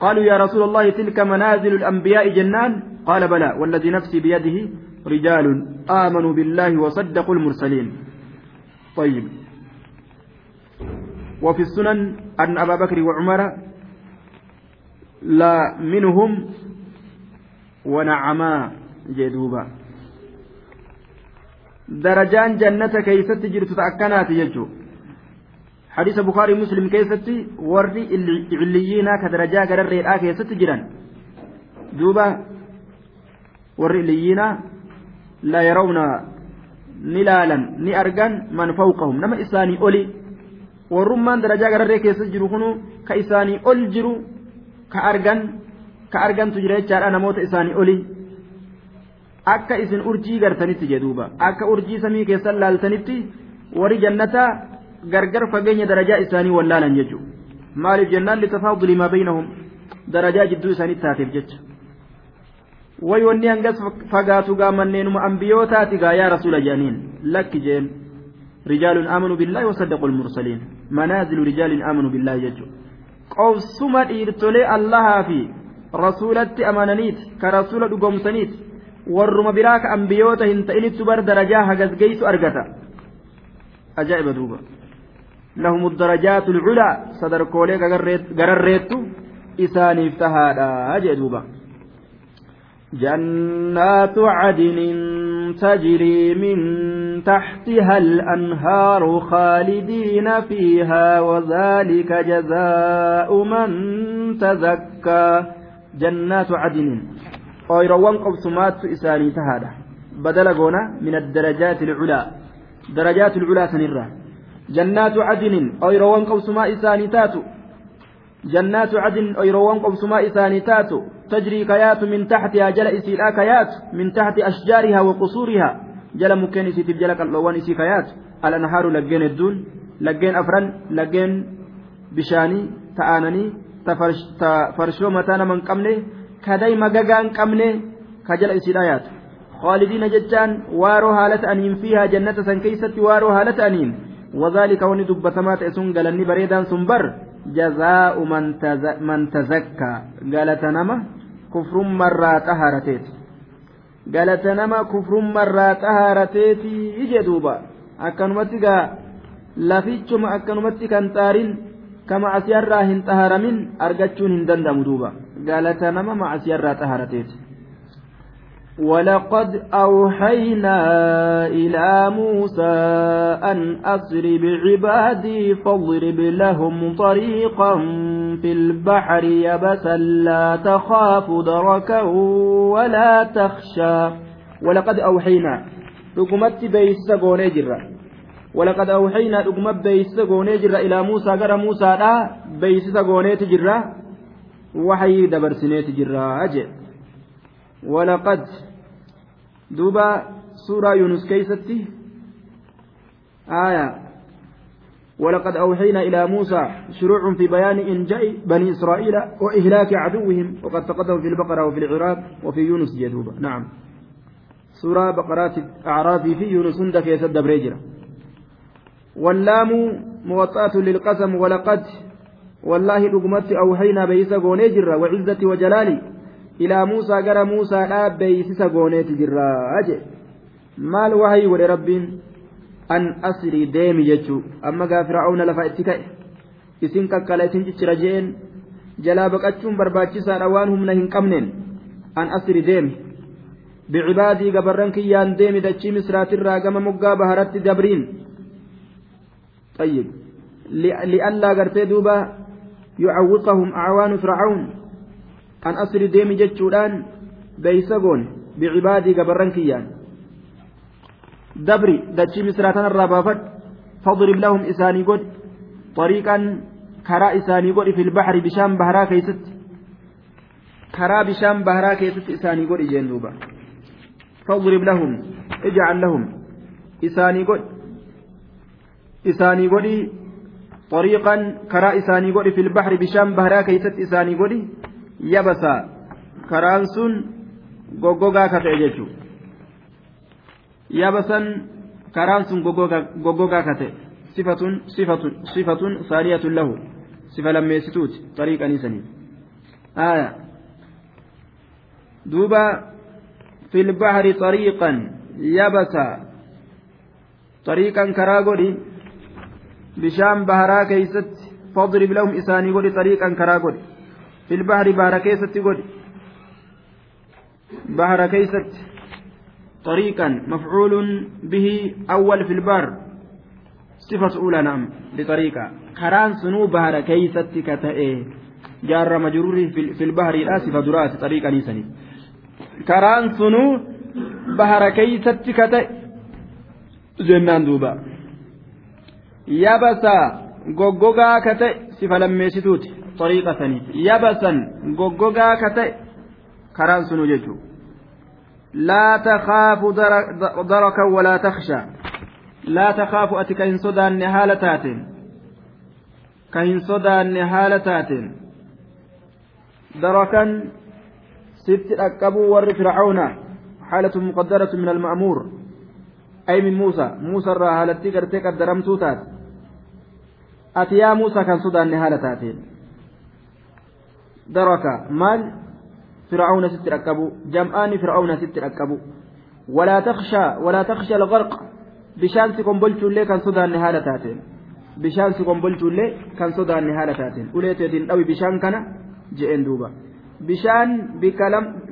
قالوا يا رسول الله تلك منازل الأنبياء جنان؟ قال بلى والذي نفسي بيده رجال آمنوا بالله وصدقوا المرسلين. طيب. وفي السنن أن أبا بكر وعمر لا منهم ونعما جدوبا. Darajaan jannata keeysatti jirtu ta akkanaati jechuu hadiisa bukaarii muslim keessatti warri illiyyiinaa ka darajaa gararreedhaa keessatti jiran. Duuba warri illiyyiinaa la yarawna ni laalan ni argan man fawqahum. Nama isaanii oli warrummaan darajaa gararree keessa jiru kunu ka isaanii ol jiru ka argan ka argantu jira jechaadha namoota isaanii oli akka isin urjii gartanitti jedhuuba akka urjii samii keessan laaltanitti warri jannataa gargar fageenya darajaa isaanii wallaalan jechuudha maaliif jennaan litafaaduli maa baynahum darajaa jidduu isaaniitti taateef jecha way wanni hangas fagaatu gaa manneenuma ambiyootaati gaa yaa rasuula jedhaniin lakki jeen rijaalun aamanuu billaahi wasaddaqu lmursaliin manaazilu rijaalin aamanuu billaahi jechuudha qobsuma dhiirtolee allahaa fi rasuulatti amananiiti ka rasuula dhugoomsaniiti warruma biraa ka ambiyoota hin ta'inittu bar darajaa hagasgeessu argata ajaa'iba duuba lahum darajaatu lculaa sadarkoolee gararreettu isaaniif tahaadha jee duuba جنات عدن تجري من تحتها الأنهار خالدين فيها وذلك جزاء من تزكى جنات عدن ooyiroowwan qobsumaattu isaanii tahaadha. Badala goona min addarajaati ilculaa darajaati ilculaa sanirra. Jannaatu cadinin ooyiroowwan qobsumaa isaanii taatu. جنات عدن أيروان قبسما إساني تاتو تجري كيات من تحتها جل إسيلا كيات من تحت أشجارها وقصورها جل مكين إسيتف جل كاللوان إسي كيات الأنهار لجين الدون لجين أفرن لجين بشاني تآنني تفرشو متانا من قمني kadayma gagaa hin qabne ka jala isiidha yaatu. خالدين جتان وارو هالة أنين فيها جنة سنكيست وارو هالة أنين وذلك وني دبتمات اسون قالني بريدان سنبر جزاء من, تز... من تزكى قالت نما كفر مرة طهرتيت قالت كفر مرة طهرتيت يجدوبا أكنمتك lafichuma akkanumatti kan xaariin kama asiyarraa hin xaharamin argachuun hin dandamu duuba. Galata nama macasiyarraa xaharateeti ولقد أوحينا إلى موسى أن أسر بعبادي فاضرب لهم طريقا في البحر يبسا لا تخاف دركا ولا تخشى. ولقد أوحينا. رقمت بيس جرة ولقد أوحينا رقمت بيس جرة إلى موسى. قرى موسى لا بيس جرة وحي دبرسنيت جرة أجل ولقد دوبا سورة يونس كيستي. آية. ولقد أوحينا إلى موسى شروع في بيان إنجاء بني إسرائيل وإهلاك عدوهم وقد تقدم في البقرة وفي العراق وفي يونس جدوبا نعم. سورة بقرات أعراف في يونس هند كيسد بريجرة واللام موطأة للقسم ولقد wallaahi dhugumatti awhaynaa beeysisa goonee jirra wacizzati wajalaali ilaa muusaa gara muusaadhaa beeysisa gooneeti jirraa jee maal wahayii godhe rabbiin? An asrii deemi jechuu. Amma gaa fir'aawna lafa itti ka'e. Isin kakkala isin ciccira je'een. Jalaa baqachuun barbaachisaadha waan humna hin qabneen. An asrii deemi. Bicibaadii gabarran kiyyaan deemi dachii misraatirraa gama moggaa baharatti dabriin xayyib li'allaa gartee duuba يعوقهم أعوان فرعون asri deemi jechuudhaan beeysa goone bicibaadii gabarran kiyyaan dabri dachii misraa tanarraa baafadhu fadrib lahum isaanii godhi xariiqan karaa isaanii godhi fil baxri bishaan baharaa keeysatti karaa bishaan baharaa keessatti isaanii godhi jeen duuba fadrib lahum ijcal lahum isaanii godhi isaanii godhi xariiqan karaa isaanii godhi fil baxri bishaan baharaa keeysatti isaanii godhi yabasa karaan sun goggogaa ka ta'e jechuudha yabasan karaan sun goggogaa ka ta'e sifatun sifatun sifatun saaniyatun lahu sifa lammeessituuti xariiqanii saniif آية دوبا في البحر طريقا يبسا طريقا كراغوري بشام بهرا كيست فاضرب لهم إساني غوري طريقا كراغوري في البحر بحر كيست قد بحر كيست طريقا مفعول به أول في البحر صفة أولى نعم لطريقة كران سنو بحر كيست كتئه جار مجرور في البحر لا صفة دراسة طريقة نيسني كران سنو بحر كيست كتئه جنان دوبا يبسا goggogaa ka ta'e sifa lammeessituuti طريقة ثانية يبسا غوغوغا كتئ كران سنو جيتو لا تخاف دركا ولا تخشى لا تخاف أتي كهن صدى النهالة كهن صدى النهالة دركا ست أكبوا ور فرعون حالة مقدرة من المأمور أي من موسى موسى الرهالة قرتك الدرمتوتات أتي يا موسى كان صدى النهالة daraka maal fir'aawna sitti dhaqqabu jam'aani fir'aawna sitti dhaqqabu walaa takshaa walaa taksha algarq bishaan si kombolchuullee kan sodaanne haala taateen bishaan si kombolchuullee kan sodaanne haala taateen ulee teetiin dhawi bishaan kana je'een duuba bishaan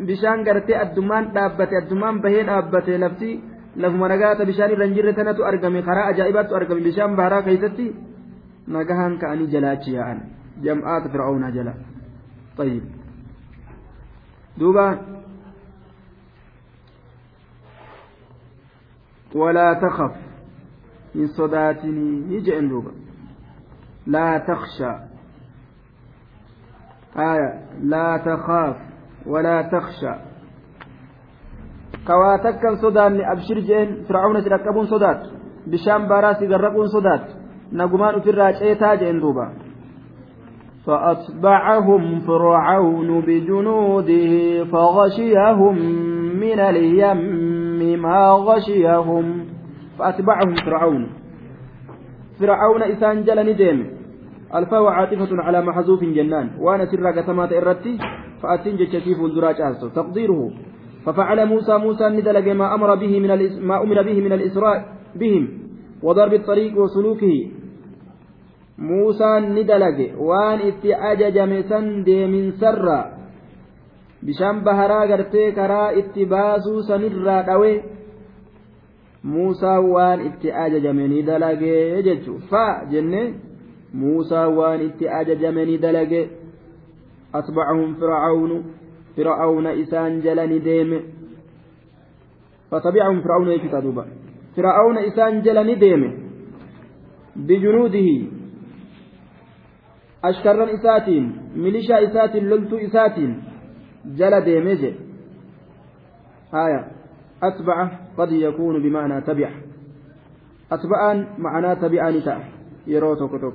bishaan gartee addummaan dhaabbate addummaan bahee dhaabbate lafti lafuma nagaata bishaan irra hin jirre tanatu argame karaa ajaa'ibaatu argame bishaan baharaa keessatti nagahaan ka'anii jalaachi yaa'an jam'aata fir'aawnaa jala. طيب. دوبا. ولا تخف. من صداتني. يجي دوبا. لا تخشى. آية. لا تخاف. ولا تخشى. كواتكا صدان أبشر جين. فرعون سرقبون صدات. بشام باراسي قرقون صدات. نقمان في الراجعي تاج دوبا. فأتبعهم فرعون بجنوده فغشيهم من اليم ما غشيهم. فأتبعهم فرعون. فرعون إسان جل ندم الفاء عاطفة على محذوف جنان. وأنا سر قسمات إرتي. فأتين جتشيف الدراج تقديره. ففعل موسى موسى ندلج ما أمر به من ما أمر به من الإسراء بهم. وضرب الطريق وسلوكه. muusaan ni dalage. Waan itti ajajame san deeminsarra bishaan baharaa gartee karaa itti baasuu sanirraa dhawe muusaan waan itti ajajame ni dalage jechuun faa jenne muusaan waan itti ajajame ni dalage. Asbacahum fircaunu fircaawna isaan jala ni deeme. Fatabicahum فرعون jechuudha duuba? Fircaawna isaan jala ni فرعون إسان جل نديم بجنوده أشكرا إساتين ميليشا إساتين لولتو إساتين. جل ديميجي آية. أتبع قد يكون بمعنى تبع. أتبعا معنى تبعان تأ. يرو توك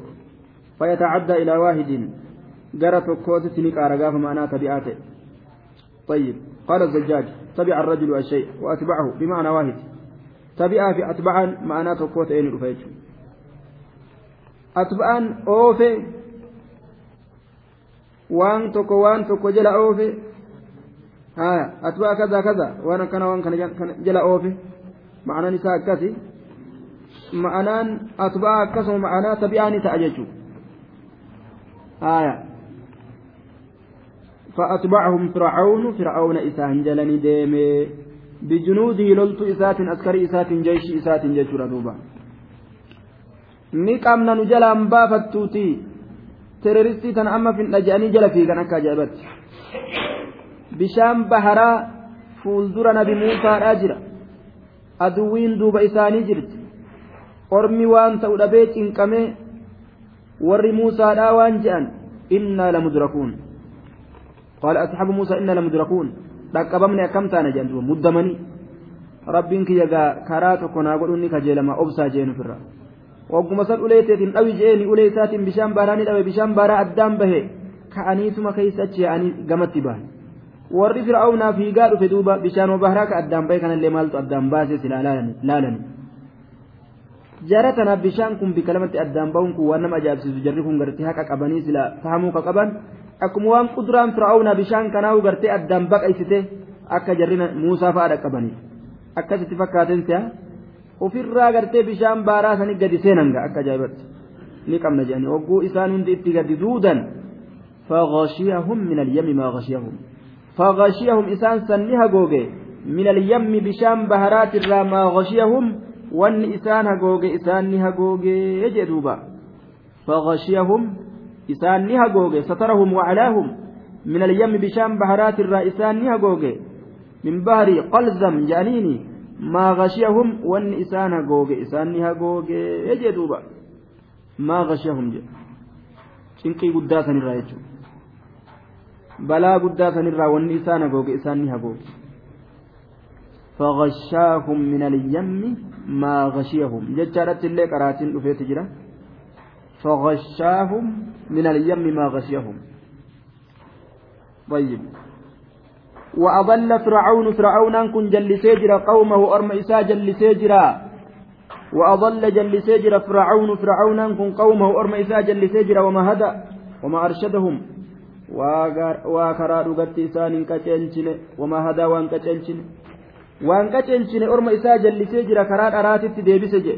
فيتعدى إلى واحد. جرى توكوت تنك أرقاف معنى تبعاته طيب. قال الزجاج. تبع الرجل الشيء. وأتبعه بمعنى واحد. تبع في أتبعا معنى توكوت أين رفيج أتبعا أوفي وان توكو وان توكو جلا أوفي haa atbaa kaza kaza waan akkana waan kana jala oofe. Ma'anaan isaa akkasi. Ma'anaan atbaa akkasuma ma'anaa tabi'aa ni ta'a jechuudha haa فأتبعهم فرعون فرعون إسان جلني ديمي بجنوده لولت إسات أسكري إسات جيش إسات جيشورا دوبا نقامنا نجلا مبافتوتي تيروريستي تن أما في النجاني جلا في كان أكا جابت bishaan baharaa fuuldura nabi muusaadhaa jira aduwwiin duuba isaanii jirti ormi waan ta'u dhabee cinqamee warri muusaadhaa waan je'an innaa lamudrakuun qaala asxaabu muusaa innaa lamudrakuun dhaqqabamne akkam taana jedhan duuba muddamanii rabbiin kiyya karaa tokko naa godhuun ni kajeelama obsaa jeen ofirra wagguma san uleeteetiin dhawi je'eeni ulee isaatiin bishaan baaraa ni dhawe bishaan baaraa addaan bahe ka'aniituma keessa achi yaa'anii gamatti bahan warri fir'aawnaa fiigaa dhufe duuba bishaan bahraa ka addaan bahe kanallee maaltu addaan baasee silaa laalani jara tanaaf bishaan kun bika lamatti addaan bahuun kun waan nama ajaa'ibsiisu jarri kun gartee haqa qabanii silaa fahamuu qaban akkuma waan quduraan fir'aawnaa bishaan kanaa gartee addaan baqaysite akka jarri muusaa fa'aa dhaqqabanii akkasitti fakkaateen si'a ofirraa gartee bishaan baaraa sanii gadi seenan akka ajaa'ibatti ni qabna jedhanii. Hogguu isaan hundi itti gadi duudan فغشيهم من اليم ما غشيهم فغشيهم إسان سنها جوجي من اليم بشام بهرات الراما غشيهم وان إسان هجوجي إسان هجوجي يجدوبا فغشيهم إسان هجوجي سترهم وعلاهم من اليم بشام بهرات إسان هجوجي من بهر قلزم جانيني ما غشيهم وان إسان هجوجي إسان هجوجي يجدوبا ما غشيهم جي. شنقي قداسا الرايتشو balaa guddaa sanirraa wanni isaan hagooge isaan ni hagooge فغشاهم من اليم ما غشيهم. ججارت اللي قراتين دفيت جرا. فغشاهم من اليم ما غشيهم. طيب. وأضل فرعون فرعون كن جلسي جرا قومه أرم إسا جلسي جرا وأضل جلسي جرا فرعون فرعون كن قومه أرم إسا جلسي جرا وما هدى وما أرشدهم hin qaceelchine wamaa hadaa waan qaceelchine waan qaceelchine orma isaa jallisee jira karaa dharaatitti deebise je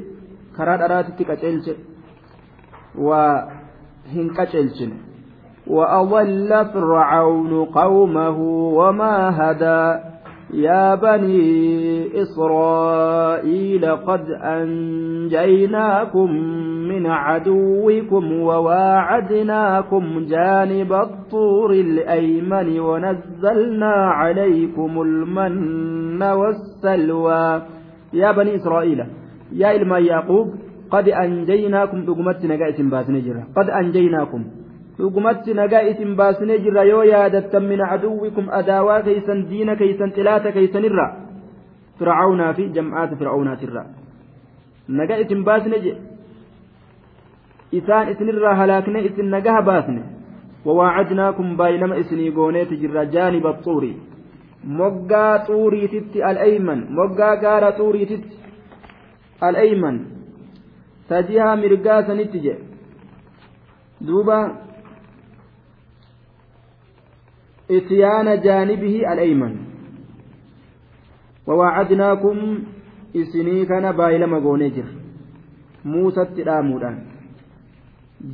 karaa dharaatitti qaceelche waa hin qaceelchine وأضل فرعون قومه وما هدى. يا بني إسرائيل قد أنجيناكم من عدوكم وواعدناكم جانب الطور الأيمن ونزلنا عليكم المن والسلوى. يا بني إسرائيل يا إلما يعقوب قد أنجيناكم تقمتنا قائس باسنجرة قد أنجيناكم. dhugumatti nagaa isin baasnee jirra yoo yaadattan min aduwwikum adaawaa keeysan diina keeysan xilaata keeysanirra fircaunaa fi jam'aata fircaunaatirra nagaa isin baasne je isaan isinirraa halaakne isin nagaha baasne wawaacadnaakum baay'inama isinii gooneeti jirra jaaniba xuuri moggaa xuuriititti al'eyman moggaa gaara xuuriititti al'eyman tajihaa mirgaa sanitti je. Duuba إتيان جانبه الأيمن ووعدناكم إسني كان بايل مغونيجر موسى تلامودان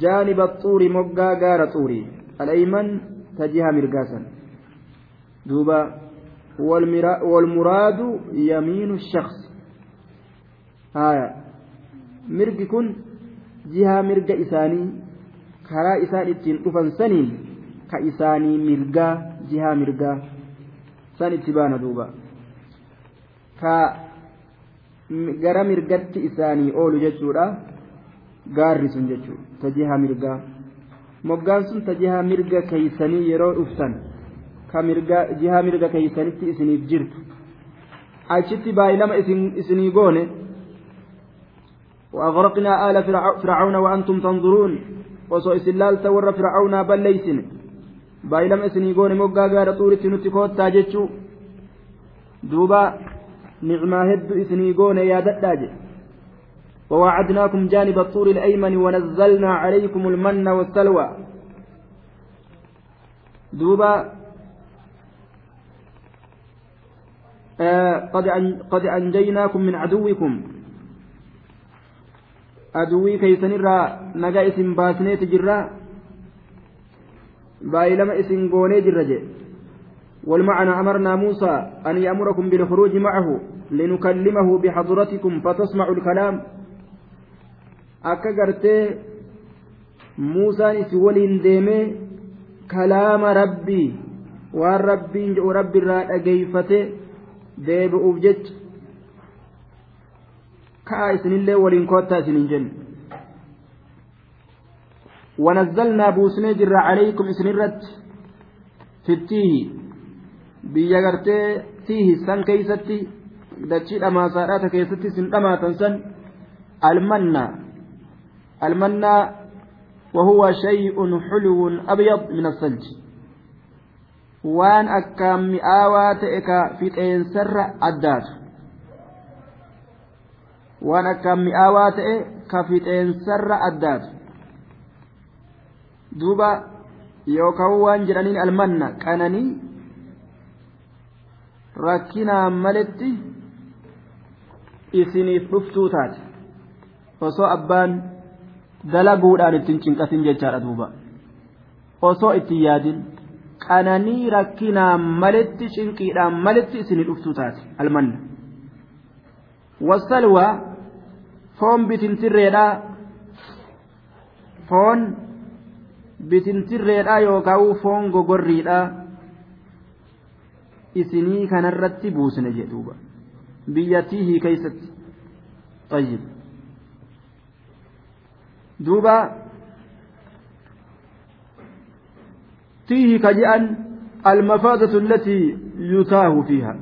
جانب الطور مقا غار طوري الأيمن تجيها مرقاسا duuba والمراد يمين الشخص آية mirgi kun jihaa mirga isaanii karaa isaan ittiin dhufan saniin ka isaanii mirgaa itti baana duuba ka gara mirgatti isaanii oolu jechuudha gaarri sun jechuudha ta jihaa mirgaa moggaan sun ta jihaa mirga keeysanii yeroo dhuftan ka mirga jihaa mirga keeysanitti isiniif jirtu achitti baay'ilama isinii goone وأغرقنا آل فرعون وأنتم تنظرون وسو إسلال تور فرعون بل ليسن بايلم إسني قوني مقا قال طورة نتكوت تاجتشو دوبا نعما هد إسني قوني يا دتاج ووعدناكم جانب الطور الأيمن ونزلنا عليكم المن والسلوى دوبا آه قد قد أنجيناكم من عدوكم aduwii keeysanirraa nagaa isin baasneeti jirra baay'ilama isin goonee jirra jedhe والمعنى أمرنا موسى أن يأمركم بالخروج معه لنكلمه بحضرتكم فتسمعوا الكلام akka gartee muusaan isi waliin deemee kalaama rabbii waan rabbiin jedhu rabbi irraa dhageeyfate deebi'uuf jecha ka'a isinillee waliin koottaa isinin jenne ونزلنا بوسني جر عليكم اسنرت في التيه. بيا غرتي تيه سن كيستي. دچي دما سارات كيستي سن دما تنسن. المنّا المنّا وهو شيء حلو أبيض من الثلج. وان أكام مئاوات إكا في تينسر أدات waan akkaan mi'aawaa ta'e ka fixeensarra addaatu duuba yookaan waan jedhaniin almanna qananii rakkinaan maletti isiniif dhuftuu taate osoo abbaan dalaguudhaan ittiin cinqasin jechaadha duuba osoo ittiin yaadin qananii rakkinaan maletti cinqiidhaan maletti isinii dhuftuu taate almanna wasalwaa foon bitintirreedha foon bitintirreedha yookaan foon gogorriidha isinii kanarratti buusne jedhuuba biyyattiihii keessatti tayyib duuba tiihi ka je'an almafaadatu allatii yutaahu fiiha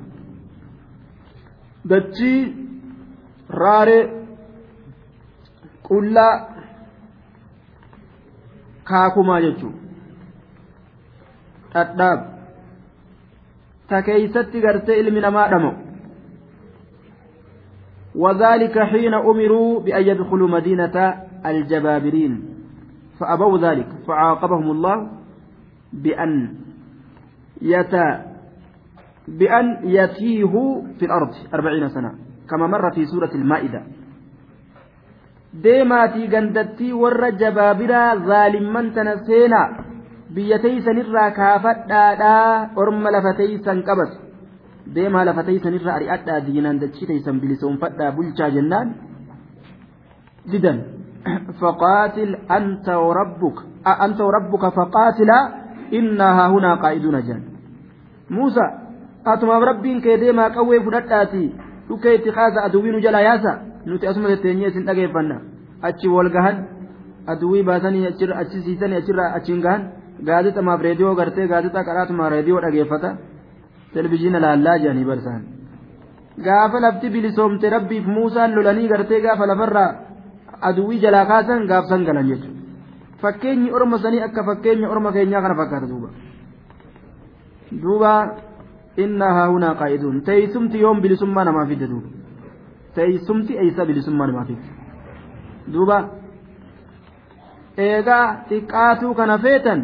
dachii raaree qullaa kaakumaa jechuun. Dhadhaab. Ta keeysatti gartee ilmi namaa dhamo. وذلك حين أمروا بأن يدخلوا مدينة الجبابرين فأبوا ذلك فعاقبهم الله بأن يت بأن يتيهوا في الأرض أربعين سنة كما مر في سورة المائدة deemaatii gandattii warra jabaabiraa zaalimman tana seenaa biyya teeysanirraa kaafadhaadhaa orma lafa teeysan qabatu deemaa lafa teeysanirraa ari'adhaa diinaan dachii teeysan bilisoonfadhaa bulchaa jennaan didan فقاتل أنت وربك أنت وربك فقاتلا إنا هنا قائدون جان موسى أتما ربين كيديما قوي فدتاتي لكي اتخاذ أدوين جلا ياسا nuti asuma tetteenyee isin dhageeffanna. Achi wal gahan aduwii baasanii achi siisanii achirraa achiin gahan gaazexamaaf reediyoo gartee gaazexaa qaraatuma reediyoo dhageeffata. Televizyiina laallaa jedhanii barsaan gaafa lafti bilisoomte rabbiif muusaan lolanii gartee gaafa lafarraa aduwii jalaa kaasan gaafsan galan jechuudha. Fakkeenyi orma sanii akka fakkeenya orma keenyaa kana fakkaata duuba. Duuba innaa haahunaa qaa'iduun. Teessumti yoom bilisummaa namaa fidde duuba teessumti eeysa bilisummaa namaatiif duuba eegaa xiqqaatuu kana feetan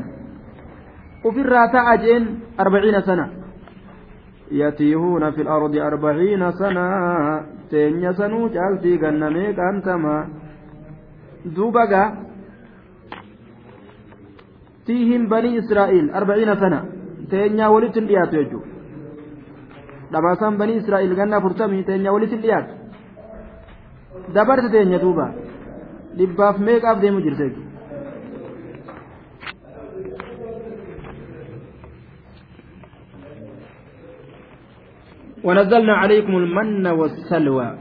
ufirraa ta'a jeen arbaciina sana yatiihuuna fi lardi arbaciina sana teenya sanuu caaltii gannamee qaantamaa duuba gaa tiihin banii israa'iil arbaciina sana teenyaa walitti hin dhiyaatu jechuudha dhabaasaan banii israa'il gannaa furtamii teenya walitti dhiyaatu dabarte teenya duuba dhibbaaf meeqaaf deemu jirte ونزلنا عليكم المن والسلوى